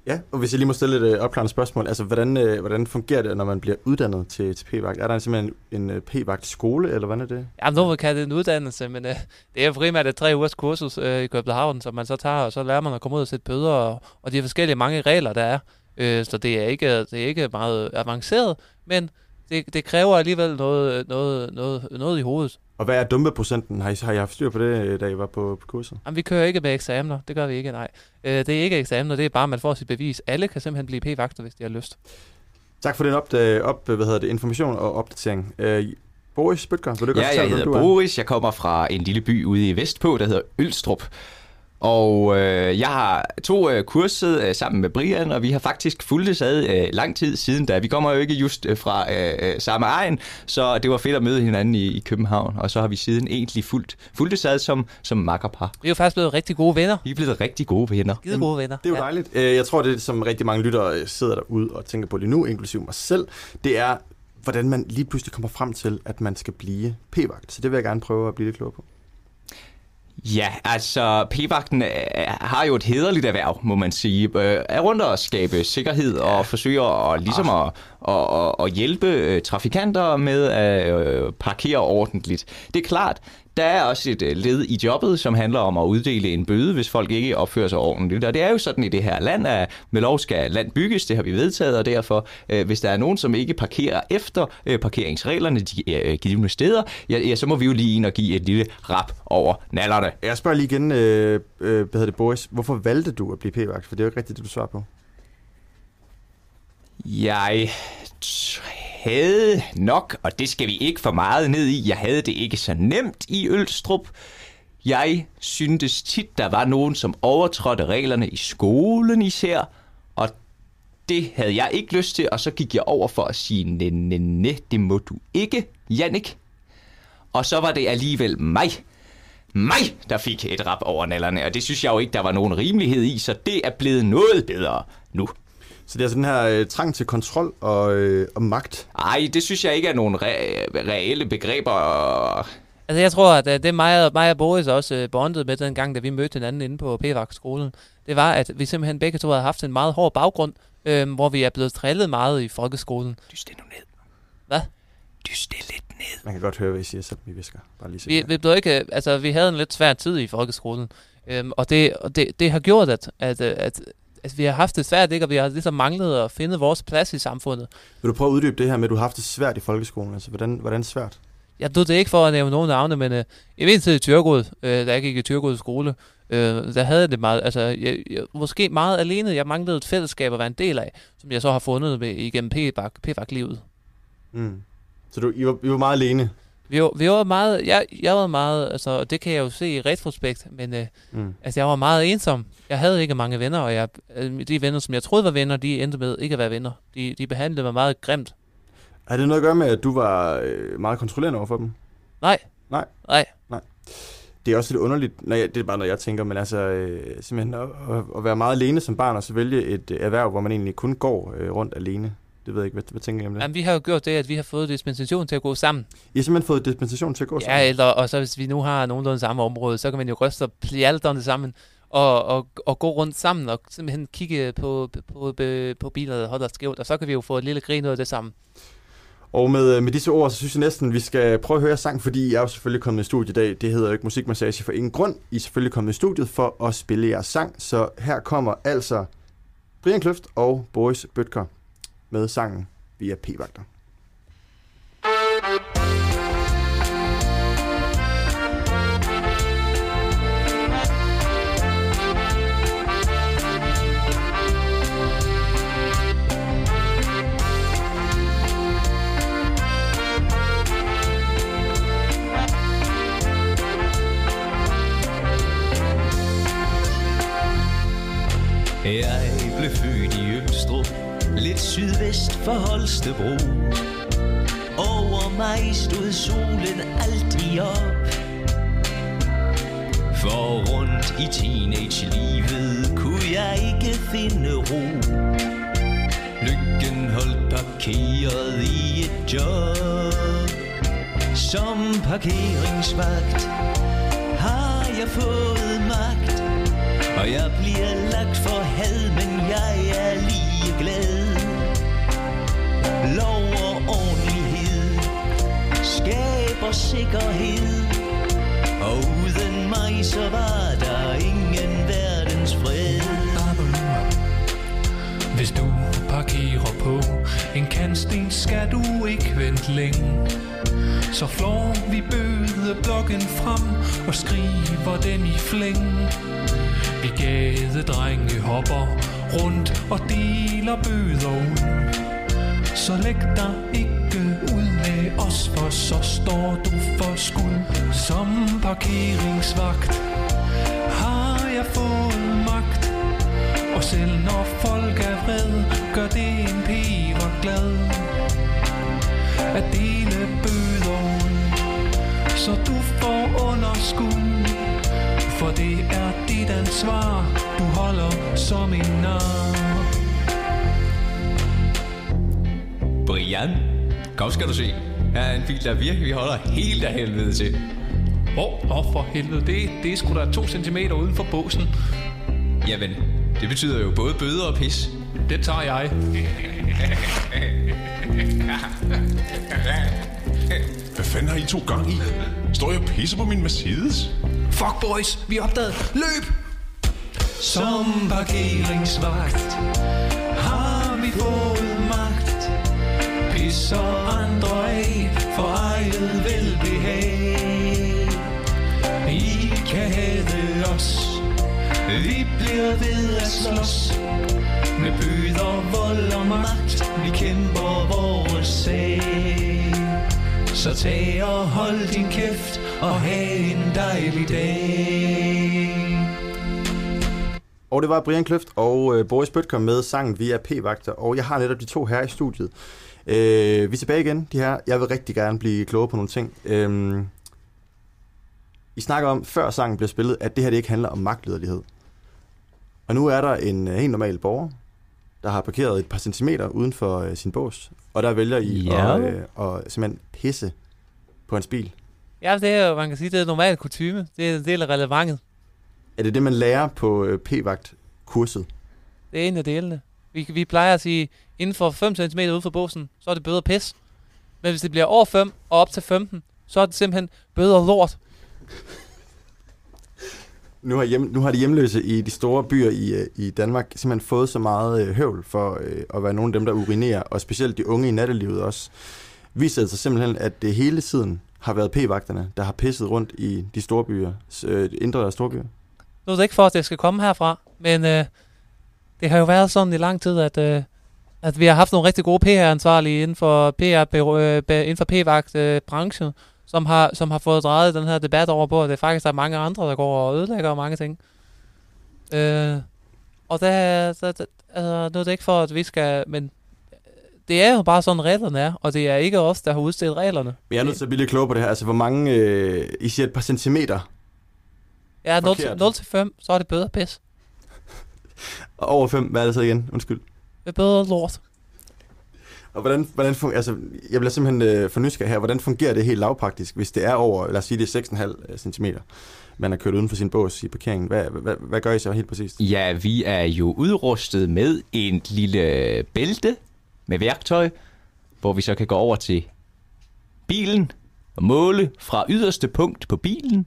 Ja, og hvis jeg lige må stille et øh, opklarende spørgsmål, altså hvordan, øh, hvordan fungerer det, når man bliver uddannet til, til p-vagt? Er der simpelthen en øh, p-vagt skole, eller hvordan er det? Ja, nogen kan det en uddannelse, men øh, det er primært et tre ugers kursus øh, i København, som man så tager, og så lærer man at komme ud og sætte bøder, og, og de forskellige mange regler, der er. Øh, så det er, ikke, det er ikke meget avanceret, men det, det kræver alligevel noget, noget, noget, noget i hovedet. Og hvad er dumpeprocenten? Har I, har I haft styr på det, øh, da I var på, på kurset? Jamen, vi kører ikke med eksamener. Det gør vi ikke, nej. Øh, det er ikke eksamener, det er bare, at man får sit bevis. Alle kan simpelthen blive p-vagter, hvis de har lyst. Tak for den op, op hvad hedder det, information og opdatering. Øh, Boris Bøtger, vil du godt Ja, jeg hedder du er? Boris. Jeg kommer fra en lille by ude i Vestpå, der hedder Ølstrup. Og øh, jeg har to øh, kurset øh, sammen med Brian, og vi har faktisk fulgtes ad øh, lang tid siden, da vi kommer jo ikke just øh, fra øh, øh, samme egen, så det var fedt at møde hinanden i, i København, og så har vi siden egentlig fulgt, fulgtes ad som, som makkerpar. Vi er jo faktisk blevet rigtig gode venner. Vi er blevet rigtig gode venner. Skide gode venner. Det er jo dejligt. Øh, Jeg tror, det som rigtig mange lyttere øh, sidder derude og tænker på lige nu, inklusive mig selv, det er, hvordan man lige pludselig kommer frem til, at man skal blive p-vagt. Så det vil jeg gerne prøve at blive lidt klogere på. Ja, altså p-vagten øh, har jo et hederligt erhverv, må man sige. Øh, Er rundt og skabe sikkerhed og forsøger at, ligesom at, at, at, at hjælpe øh, trafikanter med at parkere ordentligt. Det er klart, der er også et øh, led i jobbet, som handler om at uddele en bøde, hvis folk ikke opfører sig ordentligt. Og det er jo sådan i det her land, at med lov skal land bygges, det har vi vedtaget, og derfor, øh, hvis der er nogen, som ikke parkerer efter øh, parkeringsreglerne de givne steder, ja, ja, så må vi jo lige ind og give et lille rap over nallerne. Jeg spørger lige igen, øh, øh, hvad hedder det, Boris. Hvorfor valgte du at blive p-vagt? For det er jo ikke rigtigt, det du svarer på. Jeg havde nok, og det skal vi ikke for meget ned i, jeg havde det ikke så nemt i Ølstrup. Jeg syntes tit, der var nogen, som overtrådte reglerne i skolen især, og det havde jeg ikke lyst til, og så gik jeg over for at sige, nej, nej, nej, det må du ikke, Jannik. Og så var det alligevel mig, mig, der fik et rap over nallerne, og det synes jeg jo ikke, der var nogen rimelighed i, så det er blevet noget bedre nu. Så det er altså den her øh, trang til kontrol og, øh, og magt. Ej, det synes jeg ikke er nogen re- reelle begreber. Altså, jeg tror, at øh, det mig og, mig og Boris også øh, bondede med den gang, da vi mødte hinanden inde på p skolen det var, at vi simpelthen begge to havde haft en meget hård baggrund, øh, hvor vi er blevet trillet meget i folkeskolen. Dyst det nu ned. Hvad? Dyst det lidt ned. Man kan godt høre, hvad I siger, selvom vi visker. Bare lige Vi, vi, blev ikke, altså, vi havde en lidt svær tid i folkeskolen, øhm, og, det, og det, det har gjort, at, at, øh, at, at vi har haft det svært, ikke? og vi har ligesom manglet at finde vores plads i samfundet. Vil du prøve at uddybe det her med, at du har haft det svært i folkeskolen? Altså, hvordan, hvordan svært? Jeg ved det ikke for at nævne nogen navne, men øh, i min tid i Tyrgod, øh, da jeg gik i Tyrgod skole, øh, der havde jeg det meget, altså jeg, jeg, måske meget alene. Jeg manglede et fællesskab at være en del af, som jeg så har fundet med, igennem p-vagt-livet. Mm. Så du, I, var, I var meget alene? Vi var, vi var meget, jeg, jeg var meget, altså, og det kan jeg jo se i retrospekt, men øh, Mm. altså, jeg var meget ensom. Jeg havde ikke mange venner, og jeg, øh, de venner, som jeg troede var venner, de endte med ikke at være venner. De, de behandlede mig meget grimt. Har det noget at gøre med, at du var øh, meget kontrollerende over for dem? Nej. Nej? Nej. Nej. Det er også lidt underligt, når jeg, det er bare noget, jeg tænker, men altså øh, simpelthen at, at, at være meget alene som barn, og så vælge et øh, erhverv, hvor man egentlig kun går øh, rundt alene. Det ved jeg ikke, hvad, hvad tænker I om det? Jamen, vi har jo gjort det, at vi har fået dispensation til at gå sammen. I har simpelthen fået dispensation til at gå Ja, sammen? eller, og så hvis vi nu har nogenlunde samme område, så kan man jo ryste pjalterne sammen og, og, og gå rundt sammen og simpelthen kigge på, på, på, på biler, der holder skævt, og så kan vi jo få et lille grin ud af det sammen. Og med, med disse ord, så synes jeg næsten, vi skal prøve at høre sang, fordi I er jo selvfølgelig kommet i studiet i dag. Det hedder jo ikke Musikmassage for ingen grund. I er selvfølgelig kommet i studiet for at spille jeres sang. Så her kommer altså Brian Kløft og Boris Bøtker med sangen via P-vagter. Yeah vest for Holstebro. Over mig stod solen aldrig op. For rundt i teenage-livet kunne jeg ikke finde ro. Lykken holdt parkeret i et job. Som parkeringsvagt har jeg fået magt. Og jeg bliver lagt for had, men jeg er lige glad. Skaber sikkerhed. Og uden mig, så var der ingen verdens fred. Hvis du parkerer på en kantsten, skal du ikke vente længe. Så flår vi bødeblokken frem og skriver dem i flæng. Vi gadedrenge hopper rundt og deler bøder ud. Så læg dig ikke for så står du for skud. Som parkeringsvagt har jeg fået magt. Og selv når folk er vred, gør det en peber glad. At dele bøder ud, så du får underskud. For det er dit ansvar, du holder som en nar. Brian, kom skal du se. Er en bil, der virkelig holder helt af helvede til. Hvor? Åh, oh, for helvede. Det, det er sgu da to centimeter uden for båsen. Jamen, det betyder jo både bøder og pis. Det tager jeg. Hvad fanden har I to gang i? Står jeg og pisser på min Mercedes? Fuck boys, vi er opdaget. Løb! Som parkeringsvagt har vi fået så andre af for eget velbehag. I kan have os. Vi bliver ved at slås. Med bøder, vold og magt. Vi kæmper vores sag. Så tag og hold din kæft og have en dejlig dag. Og det var Brian Kløft og øh, Boris Bøtker med sangen Vi er P-vagter, og jeg har netop de to her i studiet. Øh, vi er tilbage igen, de her. Jeg vil rigtig gerne blive klogere på nogle ting. Øh, I snakker om, før sangen blev spillet, at det her det ikke handler om magtlederlighed. Og nu er der en øh, helt normal borger, der har parkeret et par centimeter uden for øh, sin bås, og der vælger I Ja. at, øh, at simpelthen pisse på hans bil. Ja, det er jo, man kan sige, det er normalt kutume. Det er en del af relevantet. Er det det, man lærer på øh, P-vagt-kurset? Det er en af delene. Vi, vi plejer at sige, inden for 5 cm ude for båsen, så er det bøder pis. Men hvis det bliver over 5 og op til 15, så er det simpelthen bøder lort. Nu har, hjem, nu har de hjemløse i de store byer i, øh, i Danmark simpelthen fået så meget øh, høvl for øh, at være nogle af dem, der urinerer, og specielt de unge i nattelivet også. Viser sig simpelthen, at det hele tiden har været p-vagterne, der har pisset rundt i de store byer, øh, indre og store byer. Nu er det ikke for, at det skal komme herfra, men øh, det har jo været sådan i lang tid, at, øh, at vi har haft nogle rigtig gode PR-ansvarlige inden for, PR, øh, inden for p-vagt-branchen, øh, som, har, som har fået drejet den her debat over på, at det faktisk er mange andre, der går og ødelægger mange ting. Øh, og der, der, der, altså, nu er det ikke for, at vi skal, men det er jo bare sådan, reglerne er, og det er ikke os, der har udstedt reglerne. Men jeg er nødt til at blive lidt klogere på det her. Altså, hvor mange... Øh, I siger et par centimeter, Ja, 0 til, Forkert. 0 til 5, så er det bedre pis. og over 5, hvad er det så igen? Undskyld. Det er bedre lort. Og hvordan, hvordan fungerer, altså, jeg bliver simpelthen øh, for nysgerrig her. Hvordan fungerer det helt lavpraktisk, hvis det er over, lad os sige, det er 6,5 cm, man har kørt uden for sin bås i parkeringen? Hvad, hvad, hvad gør I så helt præcist? Ja, vi er jo udrustet med en lille bælte med værktøj, hvor vi så kan gå over til bilen og måle fra yderste punkt på bilen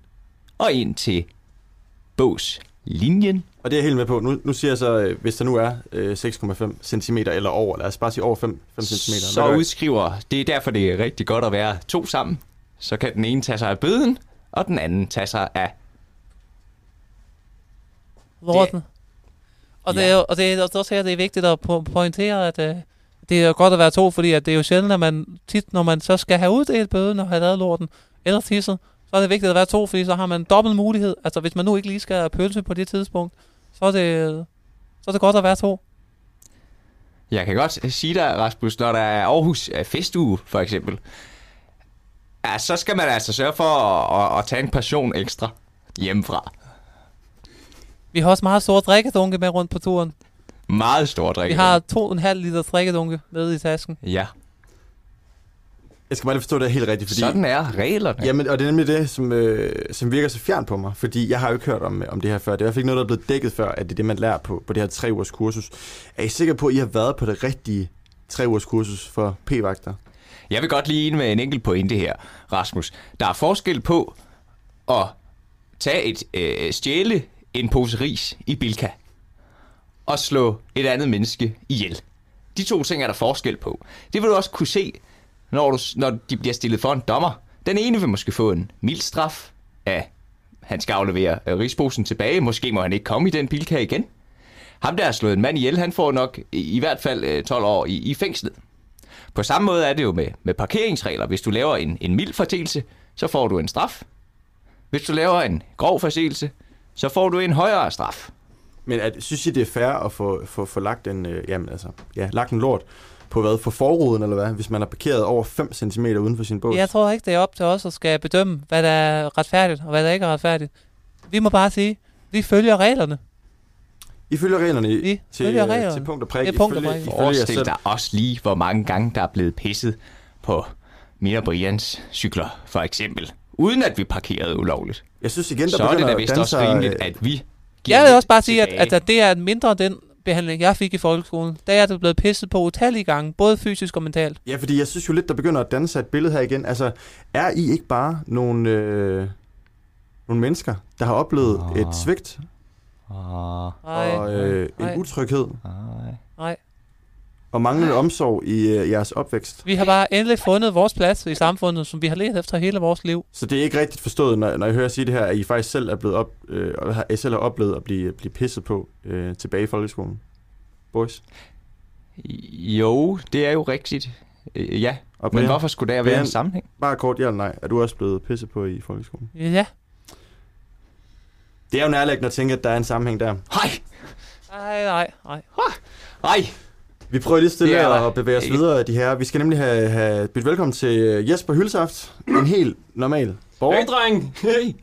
og ind til båslinjen. Og det er jeg helt med på. Nu, nu siger jeg så, øh, hvis der nu er øh, 6,5 cm eller over, lad os bare sige over 5, 5 cm. Så udskriver, det er derfor, det er rigtig godt at være to sammen. Så kan den ene tage sig af bøden, og den anden tage sig af lorten. Og, det er, jo- og det er også her, det er vigtigt at po- pointere, at øh, det er godt at være to, fordi at det er jo sjældent, at man tit, når man så skal have uddelt bøden og have lavet lorten, eller tisset, så er det vigtigt at være to, fordi så har man dobbelt mulighed. Altså hvis man nu ikke lige skal have pølse på det tidspunkt, så er det, så er det godt at være to. Jeg kan godt sige dig, Rasmus, når der er Aarhus øh, festuge, for eksempel, ja, så skal man altså sørge for at, at, at tage en person ekstra hjemmefra. Vi har også meget store drikkedunke med rundt på turen. Meget stor Vi drikke. har 2,5 liter drikkedunke med i tasken. Ja. Jeg skal bare lige forstå det helt rigtigt, fordi... Sådan er reglerne. Jamen, og det er nemlig det, som, øh, som virker så fjern på mig, fordi jeg har jo ikke hørt om, om det her før. Det er i hvert fald ikke noget, der er blevet dækket før, at det er det, man lærer på, på det her tre ugers kursus. Er I sikre på, at I har været på det rigtige tre ugers kursus for p-vagter? Jeg vil godt lige ind med en enkelt pointe her, Rasmus. Der er forskel på at tage et øh, stjæle en pose ris i Bilka og slå et andet menneske ihjel. De to ting er der forskel på. Det vil du også kunne se, når, du, når de bliver stillet for en dommer. Den ene vil måske få en mild straf af, han skal aflevere øh, rigsposen tilbage. Måske må han ikke komme i den bilkage igen. Ham, der har slået en mand ihjel, han får nok i, i hvert fald øh, 12 år i, i fængslet. På samme måde er det jo med, med parkeringsregler. Hvis du laver en, en mild forseelse, så får du en straf. Hvis du laver en grov forseelse, så får du en højere straf. Men at, synes I, det er fair at få, få, få lagt, en, øh, jamen, altså, ja, lagt en lort på hvad? For forruden, eller hvad? Hvis man har parkeret over 5 cm uden for sin bås? Jeg tror ikke, det er op til os at skal bedømme, hvad der er retfærdigt og hvad der ikke er retfærdigt. Vi må bare sige, vi følger reglerne. I følger reglerne i, til, følger øh, reglerne. til punkt og prik. Det er punkt og prik. Forestil selv. dig også lige, hvor mange gange der er blevet pisset på og Brians cykler, for eksempel. uden at vi parkerede ulovligt. Jeg synes igen, der så er det begynder da vist at også rimeligt, at vi giver Jeg vil også bare sige, at, at det er mindre den behandling, jeg fik i folkeskolen. Da er jeg blevet pisset på utallige gange, både fysisk og mentalt. Ja, fordi jeg synes jo lidt, der begynder at danne sig et billede her igen. Altså, er I ikke bare nogle, øh, nogle mennesker, der har oplevet Ah. et svigt Ah. Og øh, nej. en utryghed Nej. Og manglende omsorg i øh, jeres opvækst? Vi har bare endelig fundet vores plads i samfundet, som vi har let efter hele vores liv. Så det er ikke rigtigt forstået, når, når jeg hører sige det her, at I faktisk selv er blevet op, øh, og har, I selv har oplevet at blive, blive pisset på øh, tilbage i folkeskolen. Boys? Jo, det er jo rigtigt. Øh, Ja, Og men hvorfor skulle der være en sammenhæng? Bare kort ja eller nej. Er du også blevet pisset på i folkeskolen? Ja. Det er jo nærlæggende at tænke, at der er en sammenhæng der. Hej! Nej, nej, nej. Hej! Vi prøver lige stille der at bevæge os videre, de her. Vi skal nemlig have, have bydt velkommen til øh, Jesper Hylsaft. En helt normal borger. Hey, dreng! Hey!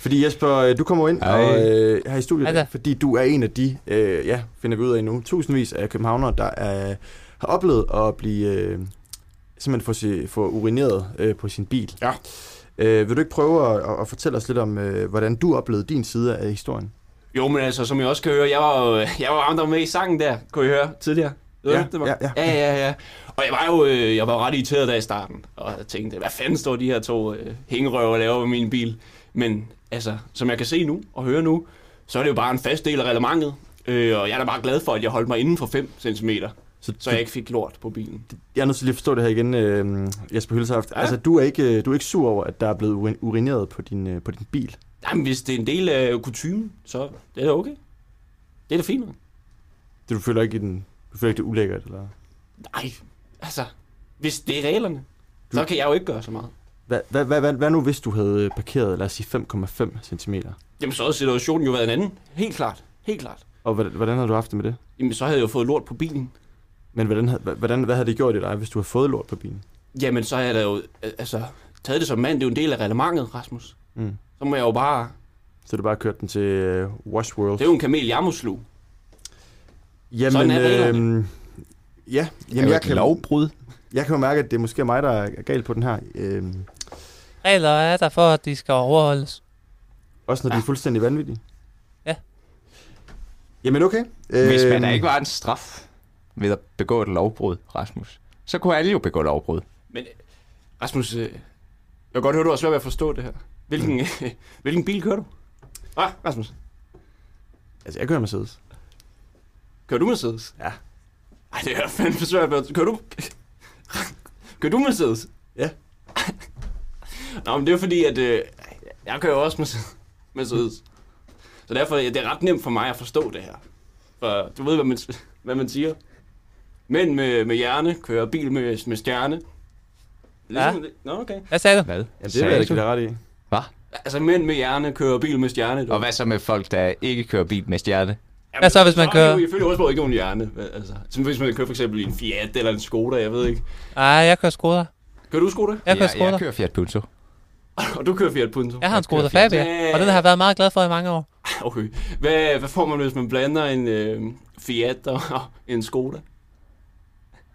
Fordi Jesper, øh, du kommer ind og, øh, her i studiet, da. fordi du er en af de, øh, ja, finder vi ud af nu, tusindvis af københavnere, der er, har oplevet at blive, øh, simpelthen få, si, få urineret øh, på sin bil. Ja. Øh, vil du ikke prøve at, at, at fortælle os lidt om, øh, hvordan du oplevede din side af historien? Jo, men altså, som jeg også kan høre, jeg var, jo- jeg var ham, der var med i sangen der, kunne I høre tidligere. Ved Ja, det var? ja, ja. ja, ja, ja. Og jeg var jo øh, jeg var ret irriteret der i starten, og jeg tænkte, hvad fanden står de her to øh, hængerøver og laver med min bil? Men altså, som jeg kan se nu og høre nu, så er det jo bare en fast del af reglementet. Øh, og jeg er da bare glad for, at jeg holdt mig inden for 5 cm, Så, så jeg ikke fik lort på bilen. Jeg er nødt til lige at forstå det her igen, øh, Jesper Hylsaft. Ja. Altså, du er, ikke, du er ikke sur over, at der er blevet urin- urineret på din, øh, på din bil? Jamen, hvis det er en del af kutumen, så det er da okay. Det er da fint. Det, du føler ikke, i den, du føler ikke, det er ulækkert? Eller? Nej, altså, hvis det er reglerne, så kan jeg jo ikke gøre så meget. Hvad, hvad, hvad, hvad, hvad nu, hvis du havde parkeret, lad os sige, 5,5 cm? Jamen, så havde situationen jo været en anden. Helt klart. Helt klart. Og hvordan, hvordan havde du haft det med det? Jamen, så havde jeg jo fået lort på bilen. Men hvordan, hvordan, hvad havde det gjort i dig, hvis du havde fået lort på bilen? Jamen, så havde jeg da jo øh, altså, taget det som mand. Det er jo en del af reglementet, Rasmus. Mm. Så må jeg jo bare... Så du bare kørt den til uh, Wash World? Det er jo en kamel, jeg må sluge. Jamen, Sådan er reglerne. øhm, ja, jamen, jeg et kan, lovbrud. jeg kan jo mærke, at det er måske mig, der er galt på den her. Øhm, Regler er der for, at de skal overholdes. også når de er fuldstændig vanvittige. Ja. Jamen okay. Hvis man da Øhm, ikke var en straf ved at begå et lovbrud, Rasmus, så kunne alle jo begå lovbrud. Men øh, Rasmus, øh, jeg kan godt høre, du har svært ved at forstå det her. Hvilken, øh, hvilken bil kører du? Ah, Rasmus. Altså, jeg kører Mercedes. Kører du Mercedes? Ja. Ej, det er fandme svært. Kører du... kører du Mercedes? Ja. Nå, men det er fordi, at øh, jeg kører også Mercedes- Mercedes. Så derfor ja, det er ret nemt for mig at forstå det her. For du ved, hvad man, hvad man siger. Mænd med, med hjerne kører bil med, med stjerne. Ligesom, ja. Nå, okay. Hvad sagde du? Hvad? Ja, det Sagde jeg ikke ret i. Hvad? Altså, mænd med hjerne kører bil med stjerne. Du. Og hvad så med folk, der ikke kører bil med stjerne? Jamen, Hvad så, hvis man er kører- jo ifølge Osborg ikke nogen hjerne. Altså, som hvis man kører for eksempel en Fiat eller en Skoda, jeg ved ikke. Ej, jeg kører Skoda. Kører du Skoda? Jeg kører jeg, Skoda. jeg kører Fiat Punto. Og du kører Fiat Punto? Jeg har en Skoda. Fabia, og den har jeg været meget glad for i mange år. Okay. Hvad, hvad får man, hvis man blander en øh, Fiat og en Skoda?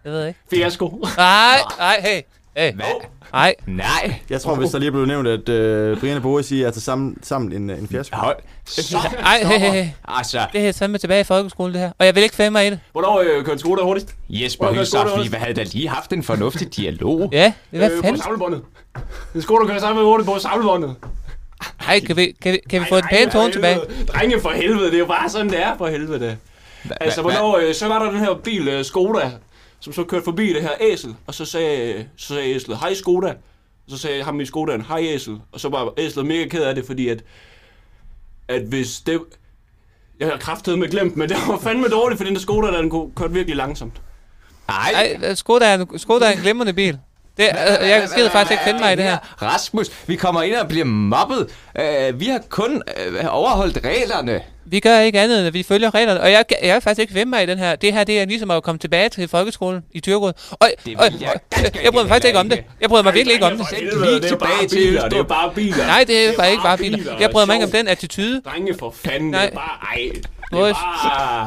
Jeg ved ikke. Fiasko. Nej, nej, hey. Hey. Hvad? Nej. Nej. Jeg tror, hvis der lige blev nævnt, at øh, Brian og Boris siger, at til sammen, sammen en, en fiasko. Hold. Så. Ej, hey, hey, hey. Altså, Det er fandme tilbage i folkeskolen, det her. Og jeg vil ikke finde mig i det. Hvornår øh, kører en Skoda hurtigst? Jesper er også? vi havde da lige haft en fornuftig dialog. Ja, hvad Øh, på fanden? samlebåndet. En Skoda kører sammen med hurtigt på samlebåndet. Ej, kan vi, kan vi, kan vi få pænt for tone tilbage? Drenge for helvede, det er jo bare sådan, det er for helvede. Altså, hva- hvornår, øh, så var der den her bil, øh, Skoda, som så kørte forbi det her æsel, og så sagde, så sagde æslet, hej Skoda. Og så sagde ham i Skodaen, hej æsel. Og så var æslet mega ked af det, fordi at, at hvis det... Jeg har kraftet med glemt, men det var fandme dårligt, for den der Skoda, der den kunne køre virkelig langsomt. Ej, Ej, Skoda er en, Skoda er en glimrende bil. Det, øh, jeg gider faktisk ikke finde mig i det her. Rasmus, vi kommer ind og bliver mobbet. Uh, vi har kun uh, overholdt reglerne. Vi gør ikke andet, end at vi følger reglerne. Og jeg, jeg vil faktisk ikke finde mig i den her. Det her, det er ligesom at komme tilbage til folkeskolen i Tyrkerud. Og, Det og, vil jeg og, jeg bryder mig faktisk ikke om det. Jeg bryder mig virkelig ikke om det. Helvede, lige er tilbage bare til biler. Det er bare biler. Nej, det er bare ikke bare biler. Jeg bryder mig ikke om den attitude. Drenge for fanden, Nej. det er bare... Ej, Boris.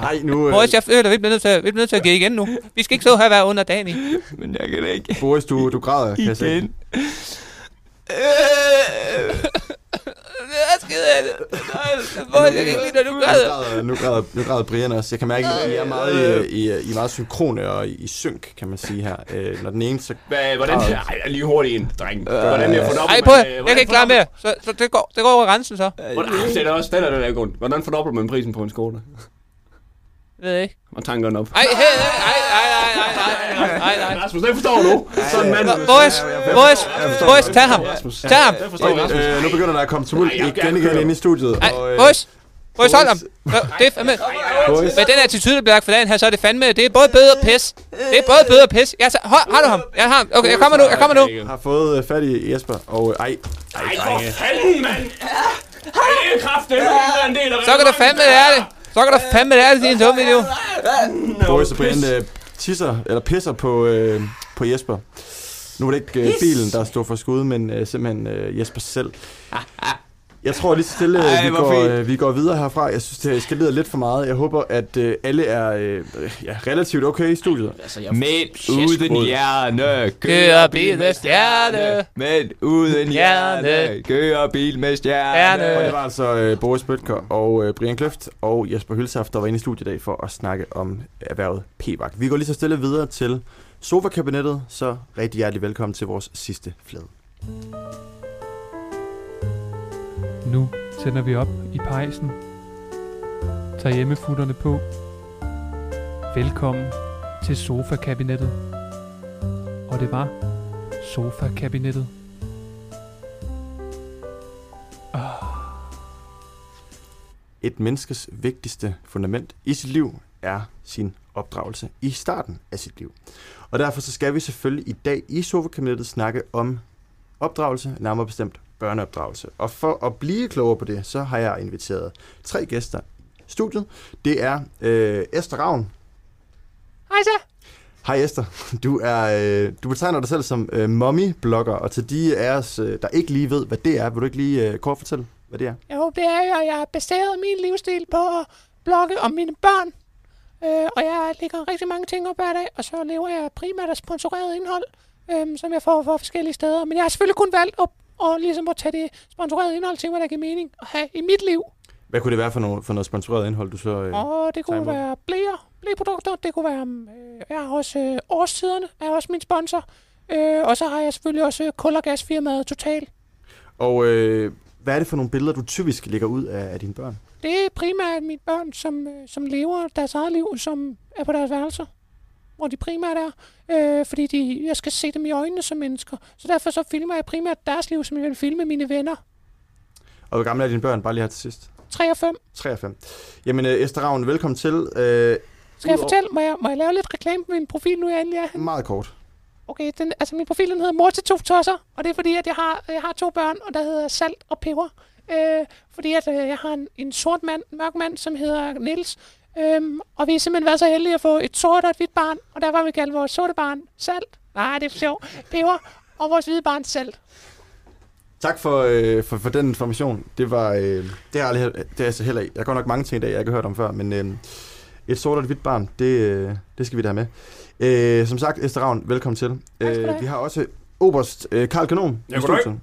Nej, nu... Øh, Boris, jeg føler, vi bliver nødt til, at- vi bliver nødt til at give igen nu. Vi skal ikke stå her hver under dagen i. Men jeg kan ikke. Boris, du, du græder, kan jeg se. Igen. Jeg er skide af det. Hvor jeg kan ikke lide, når du Nu græder. græder, nu græder, nu græder Brian også. Jeg kan mærke, at I er meget, i, i, I er meget synkrone og i, synk, kan man sige her. Øh, når den ene så... Hvad, hvordan, ej, jeg er lige hurtigt ind, dreng. Hvordan jeg får Øh, Ej, prøv at- jeg kan ikke klare mere. Så, så det, går, det går over grænsen så. Hvordan, det er også den, er der er grund. Hvordan fordobler man prisen på en Skoda? Ved jeg ikke. Og tankerne op. Ej, hey, hey, ej, ej, ej, ej, ej, ej, ej. Rasmus, det forstår du. Sådan en mand. Boris, Boris, Boris, tag ham. Tag ham. Rasmus. Øh, nu begynder der at komme tumult jeg- igen jeg igen inde i studiet. Øh, Boris. Boris, hold ham. Det er fandme... Med den attitude, der bliver lagt for dagen her, så er det fandme... Det er både bedre og pis. Det er både bedre og pis. Jeg tager, hold, har du ham? Jeg har ham. Okay, jeg kommer nu, jeg kommer nu. har fået øh, fat i Jesper, og øh, ej, Ej, for fanden, mand! Ej, det er kraft, det er en del af Så kan du fandme lære det. Så kan du fandme lære det, din dumme video. Boris og Brian øh, tisser, eller pisser på, øh, på Jesper. Nu var det ikke øh, bilen, der stod for skud, men øh, simpelthen øh, Jesper selv. Jeg tror lige så stille, Ej, vi, går, øh, vi går videre herfra. Jeg synes, det eskalerer lidt for meget. Jeg håber, at øh, alle er øh, ja, relativt okay i studiet. Altså, jeg Midt uden hjerne, Kører bil med stjerne. Midt uden hjerne, kører bil med Og stjerne. det var altså øh, Boris Bøtker og øh, Brian Kløft og Jesper Hølsaft, der var inde i studiet i dag for at snakke om erhvervet p-vagt. Vi går lige så stille videre til sofa-kabinettet, så rigtig hjertelig velkommen til vores sidste flade. Nu tænder vi op i pejsen. Tag hjemmefutterne på. Velkommen til sofa-kabinettet. Og det var sofa-kabinettet. Ah. Et menneskes vigtigste fundament i sit liv er sin opdragelse i starten af sit liv. Og derfor så skal vi selvfølgelig i dag i sofa-kabinettet snakke om opdragelse, nærmere bestemt børneopdragelse. Og for at blive klogere på det, så har jeg inviteret tre gæster i studiet. Det er øh, Esther Ravn. Hej så. Hej Esther. Du, er, øh, du betegner dig selv som øh, mommy-blogger, og til de af os, øh, der ikke lige ved, hvad det er, vil du ikke lige øh, kort fortælle, hvad det er? Jo, det er jo, jeg har baseret min livsstil på at blogge om mine børn. Øh, og jeg lægger rigtig mange ting op hver dag, og så lever jeg primært af sponsoreret indhold, øh, som jeg får fra forskellige steder. Men jeg har selvfølgelig kun valgt at, og ligesom at tage det sponsorerede indhold til, hvad der giver mening at have i mit liv. Hvad kunne det være for noget, for noget sponsoreret indhold, du så... Øh, Og det kunne være blæer, blæprodukter, det kunne være, øh, jeg har også øh, årstiderne, er også min sponsor. Øh, og så har jeg selvfølgelig også øh, kul- og gasfirmaet Total. Og øh, hvad er det for nogle billeder, du typisk lægger ud af, af dine børn? Det er primært mine børn, som, øh, som lever deres eget liv, som er på deres værelser, hvor de primært er, øh, fordi de, jeg skal se dem i øjnene som mennesker. Så derfor så filmer jeg primært deres liv, som jeg vil filme mine venner. Og hvor gamle er dine børn, bare lige her til sidst? 3 og 5. 3 og 5. Jamen, øh, Esther Ravn, velkommen til. Øh, Skal jeg fortælle, må jeg, må jeg lave lidt reklame på min profil nu, jeg endelig er? Meget kort. Okay, den, altså min profil den hedder Mor til to tosser, og det er fordi, at jeg har, jeg har to børn, og der hedder Salt og Peber. Øh, fordi at øh, jeg har en, en sort mand, mørk mand, som hedder Nils. Øhm, og vi har simpelthen været så heldige at få et sort og et hvidt barn, og der var vi kaldt vores sorte barn Salt. Nej, det er for sjov. Peber. Og vores hvide barn Salt. Tak for, øh, for, for den information. Det var øh, det har jeg aldrig, det er altså heller ikke. Jeg har godt nok mange ting i dag, jeg ikke har hørt om før, men øh, et sort og et hvidt barn, det, øh, det skal vi da have med. Øh, som sagt, Esther Ravn, velkommen til. Øh, vi har også Oberst øh, Karl Kanon Ja, i goddag. studiet.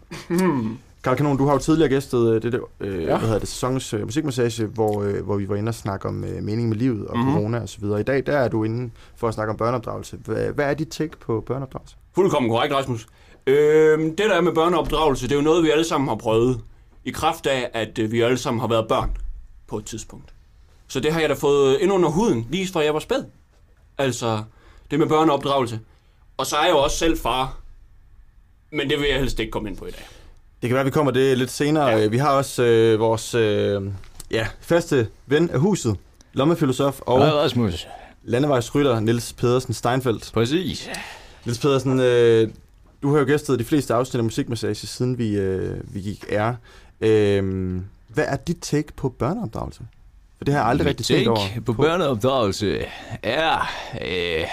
Karl Kanon, du har jo tidligere gæstet øh, det der, øh, Ja. hvad hedder det, sæsonens øh, musikmassage, hvor, øh, hvor vi var inde og snakke om øh, mening med livet og Mhm. mm-hmm. corona og så videre. I dag, der er du inde for at snakke om børneopdragelse. Hvad, hvad er dit take på børneopdragelse? Fuldkommen korrekt, Rasmus. Øhm, det der er med børneopdragelse, det er jo noget, vi alle sammen har prøvet. I kraft af, at øh, vi alle sammen har været børn på et tidspunkt. Så det har jeg da fået ind under huden, lige fra jeg var spæd. Altså, det med børneopdragelse. Og så er jeg jo også selv far. Men det vil jeg helst ikke komme ind på i dag. Det kan være, vi kommer det lidt senere. Ja. Vi har også øh, vores øh, ja, faste ven af huset, lommefilosof og Hej, Rasmus. landevejsrytter Niels Pedersen Steinfeldt. Præcis. Niels Pedersen, øh, du har jo gæstet de fleste afsnit af Musikmassage, siden vi, øh, vi gik ære. Øh, hvad er dit take på børneopdragelse? For det har jeg aldrig rigtig tænkt over. Tænk på børneopdragelse er... Øh,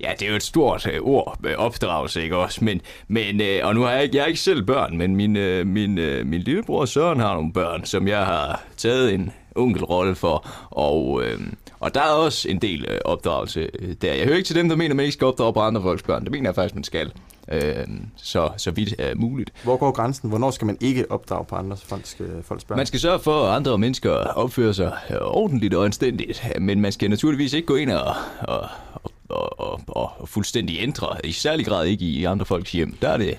ja, det er jo et stort øh, ord med opdragelse, ikke også? Men, men øh, og nu har jeg ikke, jeg har ikke selv børn, men min, øh, min, øh, min lillebror Søren har nogle børn, som jeg har taget en onkelrolle for. Og, øh, og der er også en del øh, opdragelse øh, der. Jeg hører ikke til dem, der mener, at man ikke skal opdrage på andre folks børn. Det mener jeg faktisk, man skal. øh, så, så vidt er muligt. Hvor går grænsen? Hvornår skal man ikke opdrage på andre folks, øh, folks børn? Man skal sørge for, at andre mennesker opfører sig øh, ordentligt og anstændigt, men man skal naturligvis ikke gå ind og, og, og, og, og, og fuldstændig ændre, i særlig grad ikke i andre folks hjem. Der er det,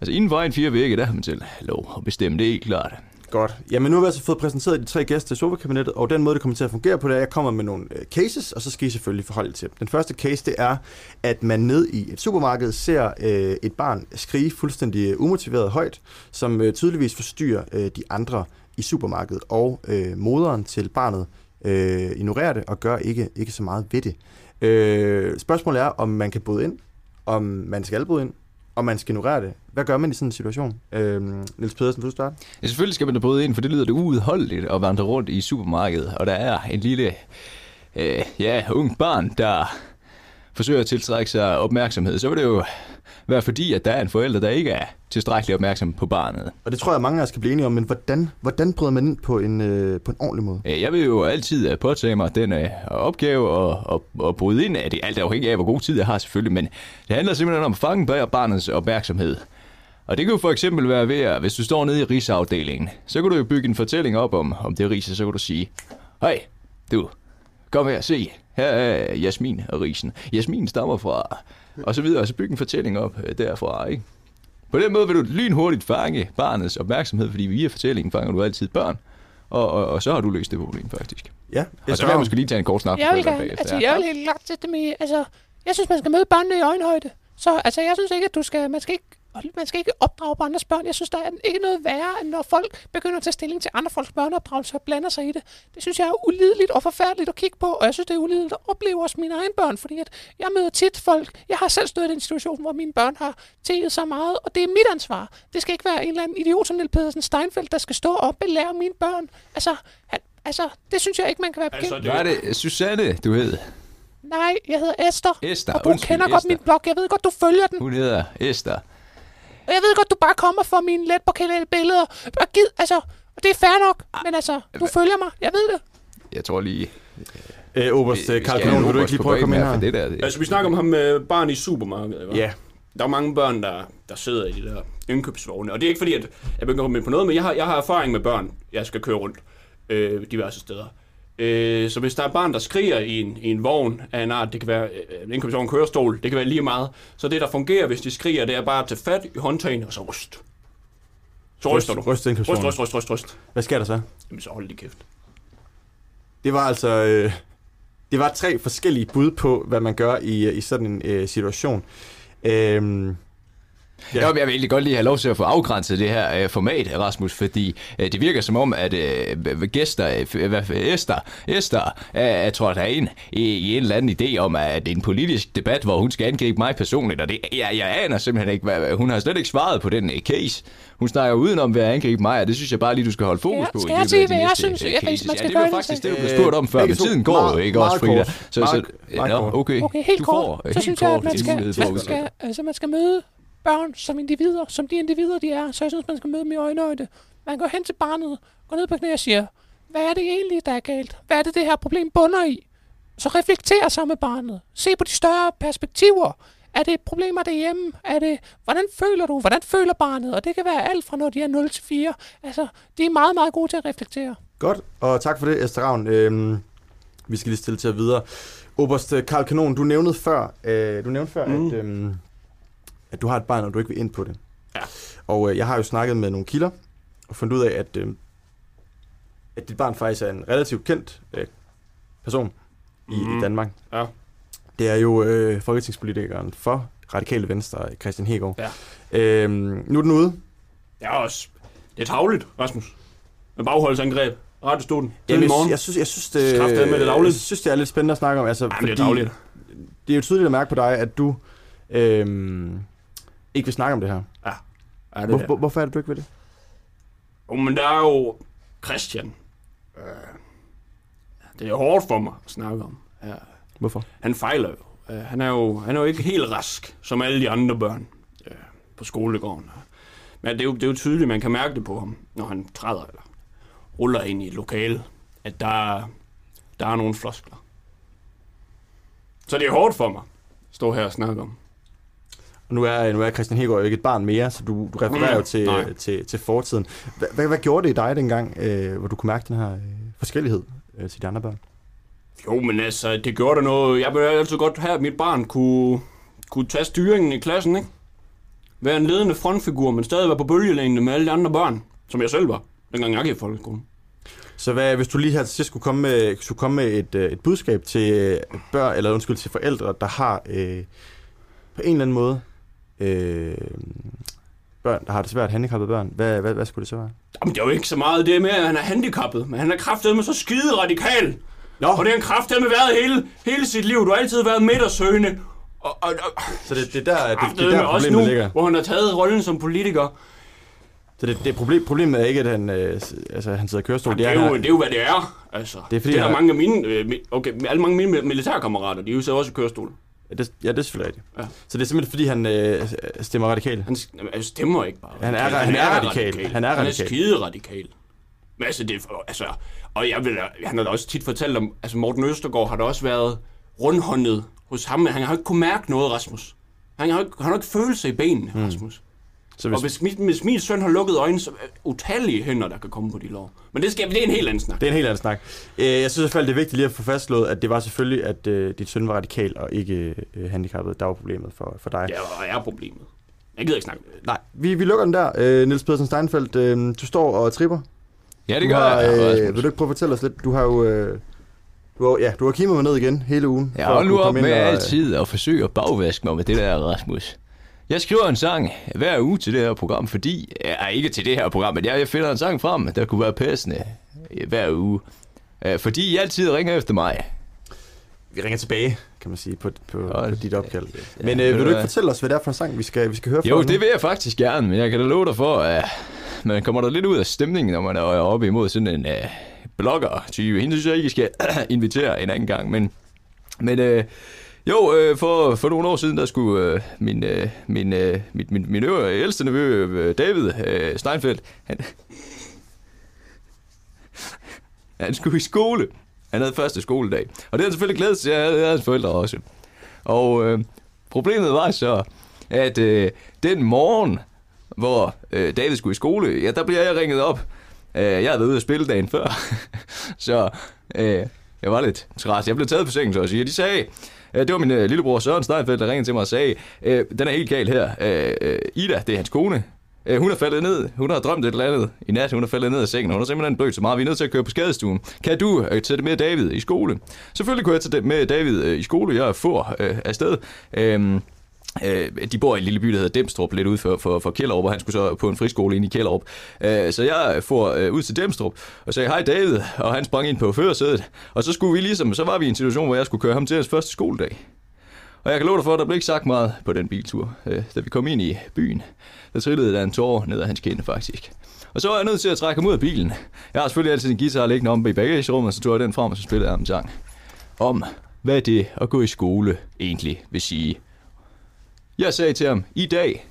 altså inden for en fire vægge, der har man selv lov at bestemme, det er helt klart. Godt. Jamen nu har vi altså fået præsenteret de tre gæster i sofakabinettet, og den måde, det kommer til at fungere på, det er, at jeg kommer med nogle øh, cases, og så skal I selvfølgelig forholde jer til dem. Den første case, det er, at man ned i et supermarked ser øh, et barn skrige fuldstændig øh, umotiveret højt, som øh, tydeligvis forstyrrer øh, de andre i supermarkedet, og øh, moderen til barnet øh, ignorerer det og gør ikke, ikke så meget ved det. Øh, spørgsmålet er, om man kan bryde ind, om man skal bryde ind, om man skal ignorere det. Hvad gør man i sådan en situation? Øh, Niels Pedersen, vil du starte? Ja, selvfølgelig skal man da bryde ind, for det lyder det uudholdeligt at vandre rundt i supermarkedet, og der er en lille, øh, ja, ung barn, der forsøger at tiltrække sig opmærksomhed, så vil det jo være fordi, at der er en forælder, der ikke er tilstrækkeligt opmærksom på barnet. Og det tror jeg, mange af os kan blive enige om, men hvordan, hvordan bryder man ind på en, øh, på en ordentlig måde? Øh, Jeg vil jo altid øh, påtage mig den øh, opgave og, og, og bryde ind af det. Alt afhængig af, hvor god tid jeg har selvfølgelig, men det handler simpelthen om at fange barnets opmærksomhed. Og det kan jo for eksempel være ved, at hvis du står nede i risafdelingen, så kan du jo bygge en fortælling op om, om det ris, så kan du sige, Hej, du, kom her, se, her er Jasmin og risen. Jasmin stammer fra, og så videre, og så bygge en fortælling op øh, derfra, ikke? På den måde vil du lynhurtigt fange barnets opmærksomhed, fordi via fortællingen fanger du altid børn, og, og, og så har du løst det problem faktisk. Ja, og så vil jeg måske lige tage en kort snak Jeg vil gerne, altså, jeg vil helt klart sætte dem i, altså, jeg synes, man skal møde børnene i øjenhøjde. Så altså, jeg synes ikke, at du skal, man skal ikke man skal ikke opdrage på andres børn. Jeg synes, der er ikke noget værre, end når folk begynder at tage stilling til andre folks børneopdragelse og blander sig i det. Det synes jeg er ulideligt og forfærdeligt at kigge på, og jeg synes, det er ulideligt at opleve også mine egne børn, fordi at jeg møder tit folk. Jeg har selv stået i den situation, hvor mine børn har tæget så meget, og det er mit ansvar. Det skal ikke være en eller anden idiot som Niels Pedersen Steinfeldt, der skal stå og belære mine børn. Altså, han, altså det synes jeg ikke, man kan være bekendt. Altså, Hvad er det? Susanne, du hed. Nej, jeg hedder Esther. Esther, og du undskyld, kender godt Esther. min blog. Jeg ved godt, du følger den. Hun hedder Esther. Og jeg ved godt, du bare kommer for mine let på billeder. Og gid, altså, og det er fair nok, men altså, du følger mig. Jeg ved det. Jeg tror lige... Øh, Oberst øh, Karl Kanon, vil du ikke lige på prøve at komme ind her? det der, det- Altså, vi snakker om ham med barn i supermarkedet, ikke? Ja. Der er mange børn, der, der sidder i de der indkøbsvogne. Og det er ikke fordi, at jeg begynder at komme ind på noget, men jeg har, jeg har erfaring med børn, jeg skal køre rundt øh, diverse steder. Øh, så hvis der er et barn, der skriger i en, i en vogn af en art, det kan være øh, en indkøbsvogn, kørestol, det kan være lige meget. Så det, der fungerer, hvis de skriger, det er bare at tage fat i håndtagene og så ryst. Så ryster du. Ryst- ryst ryst, ryst, ryst, ryst. Hvad sker der så? Jamen, så hold lige kæft. Det var altså... Øh, det var tre forskellige bud på, hvad man gør i, i sådan en øh, situation. Øhm, Ja. Jeg vil egentlig godt lige have lov til at få afgrænset det her øh, format, Rasmus, fordi øh, det virker som om, at øh, gæster, øh, i hvert fald Esther, Esther øh, jeg tror, der er en, i, i en eller anden idé om, at det er en politisk debat, hvor hun skal angribe mig personligt, og det, jeg, jeg aner simpelthen ikke, hvad, hun har slet ikke svaret på den øh, case. Hun snakker udenom ved at angribe mig, og det synes jeg bare lige, du skal holde fokus på. skal jeg sige, hvad jeg synes, øh, jeg- cases. man skal ja, det var faktisk det? du blev spurgt om før, men tiden går jo ikke også, Frida. Så, så, okay. Okay, helt kort. så synes jeg, at man skal, altså, man skal møde børn som individer, som de individer, de er. Så jeg synes, man skal møde dem i øjenøjde. Man går hen til barnet, går ned på knæ og siger, hvad er det egentlig, der er galt? Hvad er det, det her problem bunder i? Så reflekter sammen med barnet. Se på de større perspektiver. Er det problemer derhjemme? Er det, hvordan føler du? Hvordan føler barnet? Og det kan være alt fra når de er 0 til 4. Altså, de er meget, meget gode til at reflektere. Godt, og tak for det, Esther Ravn. Øhm, vi skal lige stille til at videre. Oberst øh, Karl Kanon, du nævnte før, øh, du nævnte før Mm. at, øhm, at du har et barn, og du ikke vil ind på det. Ja. Og øh, jeg har jo snakket med nogle kilder, og fundet ud af, at, øh, at dit barn faktisk er en relativt kendt øh, person i, Mhm. i Danmark. Ja. Det er jo øh, folketingspolitikeren for Radikale Venstre, Christian Hegård. Ja. Øhm, nu er den ude. Er også... Det er tavligt, Rasmus. Med bagholdsangreb. Radiostolen. Tidlig jeg, morgen. jeg, synes, jeg, synes, det, Kraftedeme med det jeg synes, det er lidt spændende at snakke om. Altså, Jamen, det er dagligt. det er jo tydeligt at mærke på dig, at du øhm, ikke vil snakke om det her. Ja, ja det Hvor, er hvor, hvorfor er det, du ikke vil det? Jo, men der er jo Christian. Øh, det er hårdt for mig at snakke om. Ja. Hvorfor? Han fejler jo. Øh, han, er jo han er jo ikke helt rask, som alle de andre børn øh, på skolegården. Men det er, jo, det er jo tydeligt, man kan mærke det på ham, når han træder eller ruller ind i et lokale, at der, der er nogle floskler. Så det er hårdt for mig at stå her og snakke om. Nu er, nu er Christian Hegård jo ikke et barn mere, så du, du refererer jo til, Nej. til, til fortiden. Hvad, hvad, hvad gjorde det i dig dengang, øh, hvor du kunne mærke den her øh, forskellighed øh, til de andre børn? Jo, men altså, det gjorde der noget. Jeg ville altid godt have, at mit barn kunne, kunne tage styringen i klassen, ikke? Være en ledende frontfigur, men stadig være på bølgelængde med alle de andre børn, som jeg selv var, dengang jeg gik i folkeskolen. Så hvad, hvis du lige her til sidst skulle komme med, skulle komme med et, øh, et budskab til øh, børn, eller undskyld, til forældre, der har øh, på en eller anden måde øh, børn, der har det svært handicappede børn, hvad, hvad, hvad skulle det så være? Jamen, det er jo ikke så meget det med, at han er handicappet, men han er kraftedeme så skide radikal. Nå. Og det har han kraftedeme været hele, hele sit liv. Du har altid været midtersøgende. Og, og, og, så det, det er der, det, det er kraftedeme der også nu, ligger. hvor han har taget rollen som politiker. Så det, det problem, problemet er ikke, at han, øh, altså, han sidder i kørestol. Det er, jo, det er jo, hvad det er. Altså, Det er fordi, det er der han- mange af mine, øh, okay, alle mange af mine militærkammerater, de er jo så også i kørestol. Ja, det, ja, det er selvfølgelig rigtigt. Ja. Så det er simpelthen, fordi han øh, stemmer radikal? Han, han stemmer ikke bare. Han er, han er radikal. Han er Han er radikal. skide radikal. Men altså, det, altså, og jeg vil, han har da også tit fortalt om, altså Morten Østergaard har da også været rundhåndet hos ham, men han har ikke kunne mærke noget, Rasmus. Han har ikke, han har ikke følelse i benene, Rasmus. Så hvis... Og hvis, min- hvis min søn har lukket øjnene, så er utallige hænder, der kan komme på de lår. Men det, skal, det er en helt anden snak. Det er en helt anden snak. Øh, Jeg synes i hvert fald, det er vigtigt lige at få fastslået, at det var selvfølgelig, at øh, dit søn var radikal og ikke øh, handicappet. Der var problemet for, for dig. Ja, og er problemet. Jeg gider ikke snakke. Nej, vi, vi lukker den der. Øh, Niels Pedersen Steinfeldt, øh, du står og tripper. Ja, det du gør har, jeg, Øh, vil du ikke prøve at fortælle os lidt? Du har jo... Øh, du har, ja, du har kimet mig ned igen hele ugen. Ja, hold nu op med og, altid at forsøge at bagvaske mig med det der, Rasmus. Jeg skriver en sang hver uge til det her program, fordi... Ja, ikke til det her program, men jeg, jeg finder en sang frem, der kunne være passende øh, hver uge. Øh, Fordi I altid ringer efter mig. Vi ringer tilbage, kan man sige, på, på, på dit opkald. Ja, Men øh, vil du ikke fortælle os, hvad det er for en sang, vi skal, vi skal høre Jo, fra det vil jeg faktisk gerne, men jeg kan da love dig for, at man kommer der lidt ud af stemningen, når man er oppe imod sådan en uh, blogger-type. Hende synes jeg ikke, I skal invitere en anden gang, men... Men øh, jo, øh, for, for nogle år siden, der skulle øh, min, øh, min, øh, min, min, min øvrige ældste nevø, øh, David øh, Steinfeldt, han, han skulle i skole. Han havde første skoledag. Og det havde han selvfølgelig glædet sig til, havde hans forældre også. Og øh, problemet var så, at øh, den morgen, hvor øh, David skulle i skole, ja, der bliver jeg ringet op. Øh, jeg havde været ude at spille dagen før, så øh, jeg var lidt træt. Jeg blev taget på sengen, så at sige. De sagde, Øh, det var min øh, lillebror Søren Steinfeldt, der ringede til mig og sagde, øh, den er helt gal her. Øh, øh, Ida, det er hans kone. Øh, hun er faldet ned. Hun har drømt et eller andet i nat. Hun er faldet ned af sengen. Hun har simpelthen blødt så meget. Vi er nødt til at køre på skadestuen. Kan du øh, tage det med David i skole? Selvfølgelig kunne jeg tage det med David øh, i skole. Jeg får øh, afsted. Øh, Øh, de bor i en lille by, der hedder Demstrup, lidt ude for, for, for Kjellerup, og han skulle så på en friskole inde i Kjellerup. Øh, så jeg får øh, ud til Demstrup og sagde hej David, og han sprang ind på førersædet. Og så skulle vi ligesom, så var vi i en situation, hvor jeg skulle køre ham til hans første skoledag. Og jeg kan love dig for, at der blev ikke sagt meget på den biltur. Øh, da vi kom ind i byen, der trillede der en tårer ned ad hans kinde faktisk. Og så var jeg nødt til at trække ham ud af bilen. Jeg har selvfølgelig altid en guitar liggende om i bagagerummet, så tog jeg den frem, og så spillede jeg ham en sang. Om hvad det at gå i skole egentlig vil sige. Jeg sagde til ham, i dag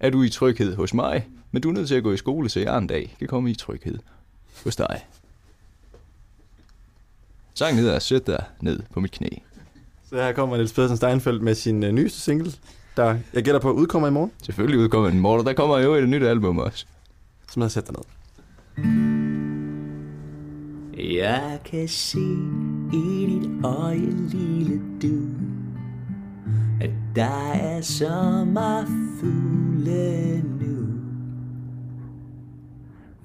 er du i tryghed hos mig, men du er nødt til at gå i skole, så jeg en dag kan komme i tryghed hos dig. Sangen hedder Sæt dig ned på mit knæ. Så her kommer Niels Pedersen Steinfeldt med sin øh, nyeste single, der jeg gætter på udkommer i morgen. Selvfølgelig udkommer den i morgen, og der kommer jo et nyt album også. Som jeg sætter ned. Jeg kan se i dit øje, lille du, der er sommerfugle nu.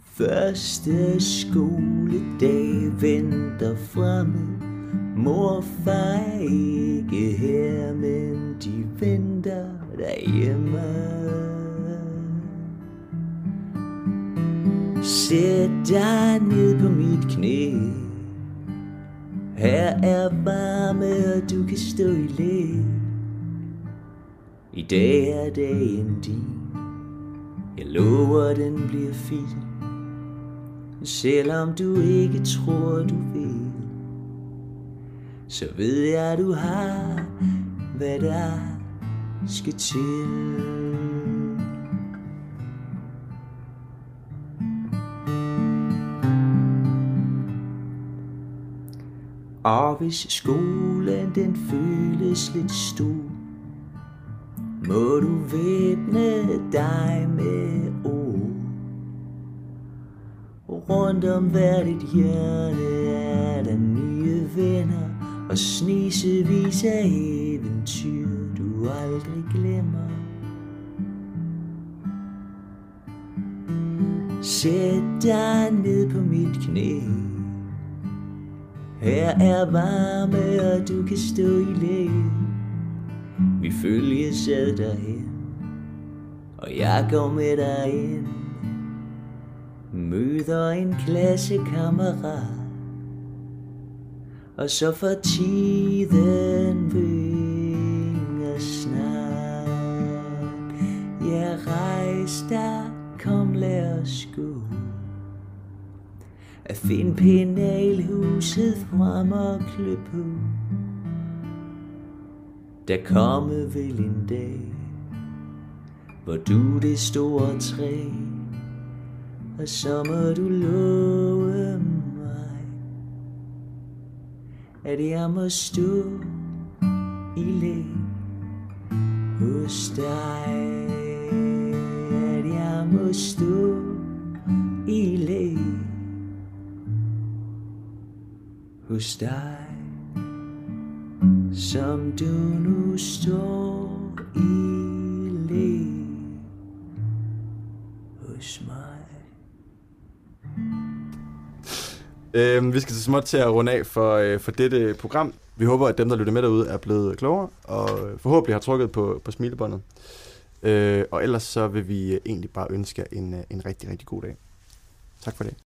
Første skoledag venter fremme, mor far er ikke her, men de venter derhjemme. Sæt dig ned på mit knæ Her er varme, og du kan stå i læ i dag er dagen din. Jeg lover, den bliver fin. Selvom du ikke tror, du vil Så ved jeg, du har, hvad der skal til. Og hvis skolen den føles lidt stor må du væbne dig med ord. Rundt om hver et hjørne er der nye venner og snisevis af eventyr, du aldrig glemmer. Sæt dig ned på mit knæ. Her er varme, og du kan stå i læge. Vi følges ad derhen, og jeg går med dig ind. Møder en klassekammerat, og så får tiden vinger snart. Ja, rejs dig, kom lad os gå. At finde penalhuset frem og klø på. Der komme vil en dag, hvor du det store træ, og så må du love mig, at jeg må stå i læ hos dig. At jeg må stå i læ hos dig, som du nu står i læ hos mig. Øhm, vi skal så småt til at runde af for, øh, for dette program. Vi håber, at dem, der lytter med derude, er blevet klogere, og øh, forhåbentlig har trykket på, på smilebåndet. Øh, og ellers så vil vi øh, egentlig bare ønske jer en, øh, en rigtig, rigtig god dag. Tak for det.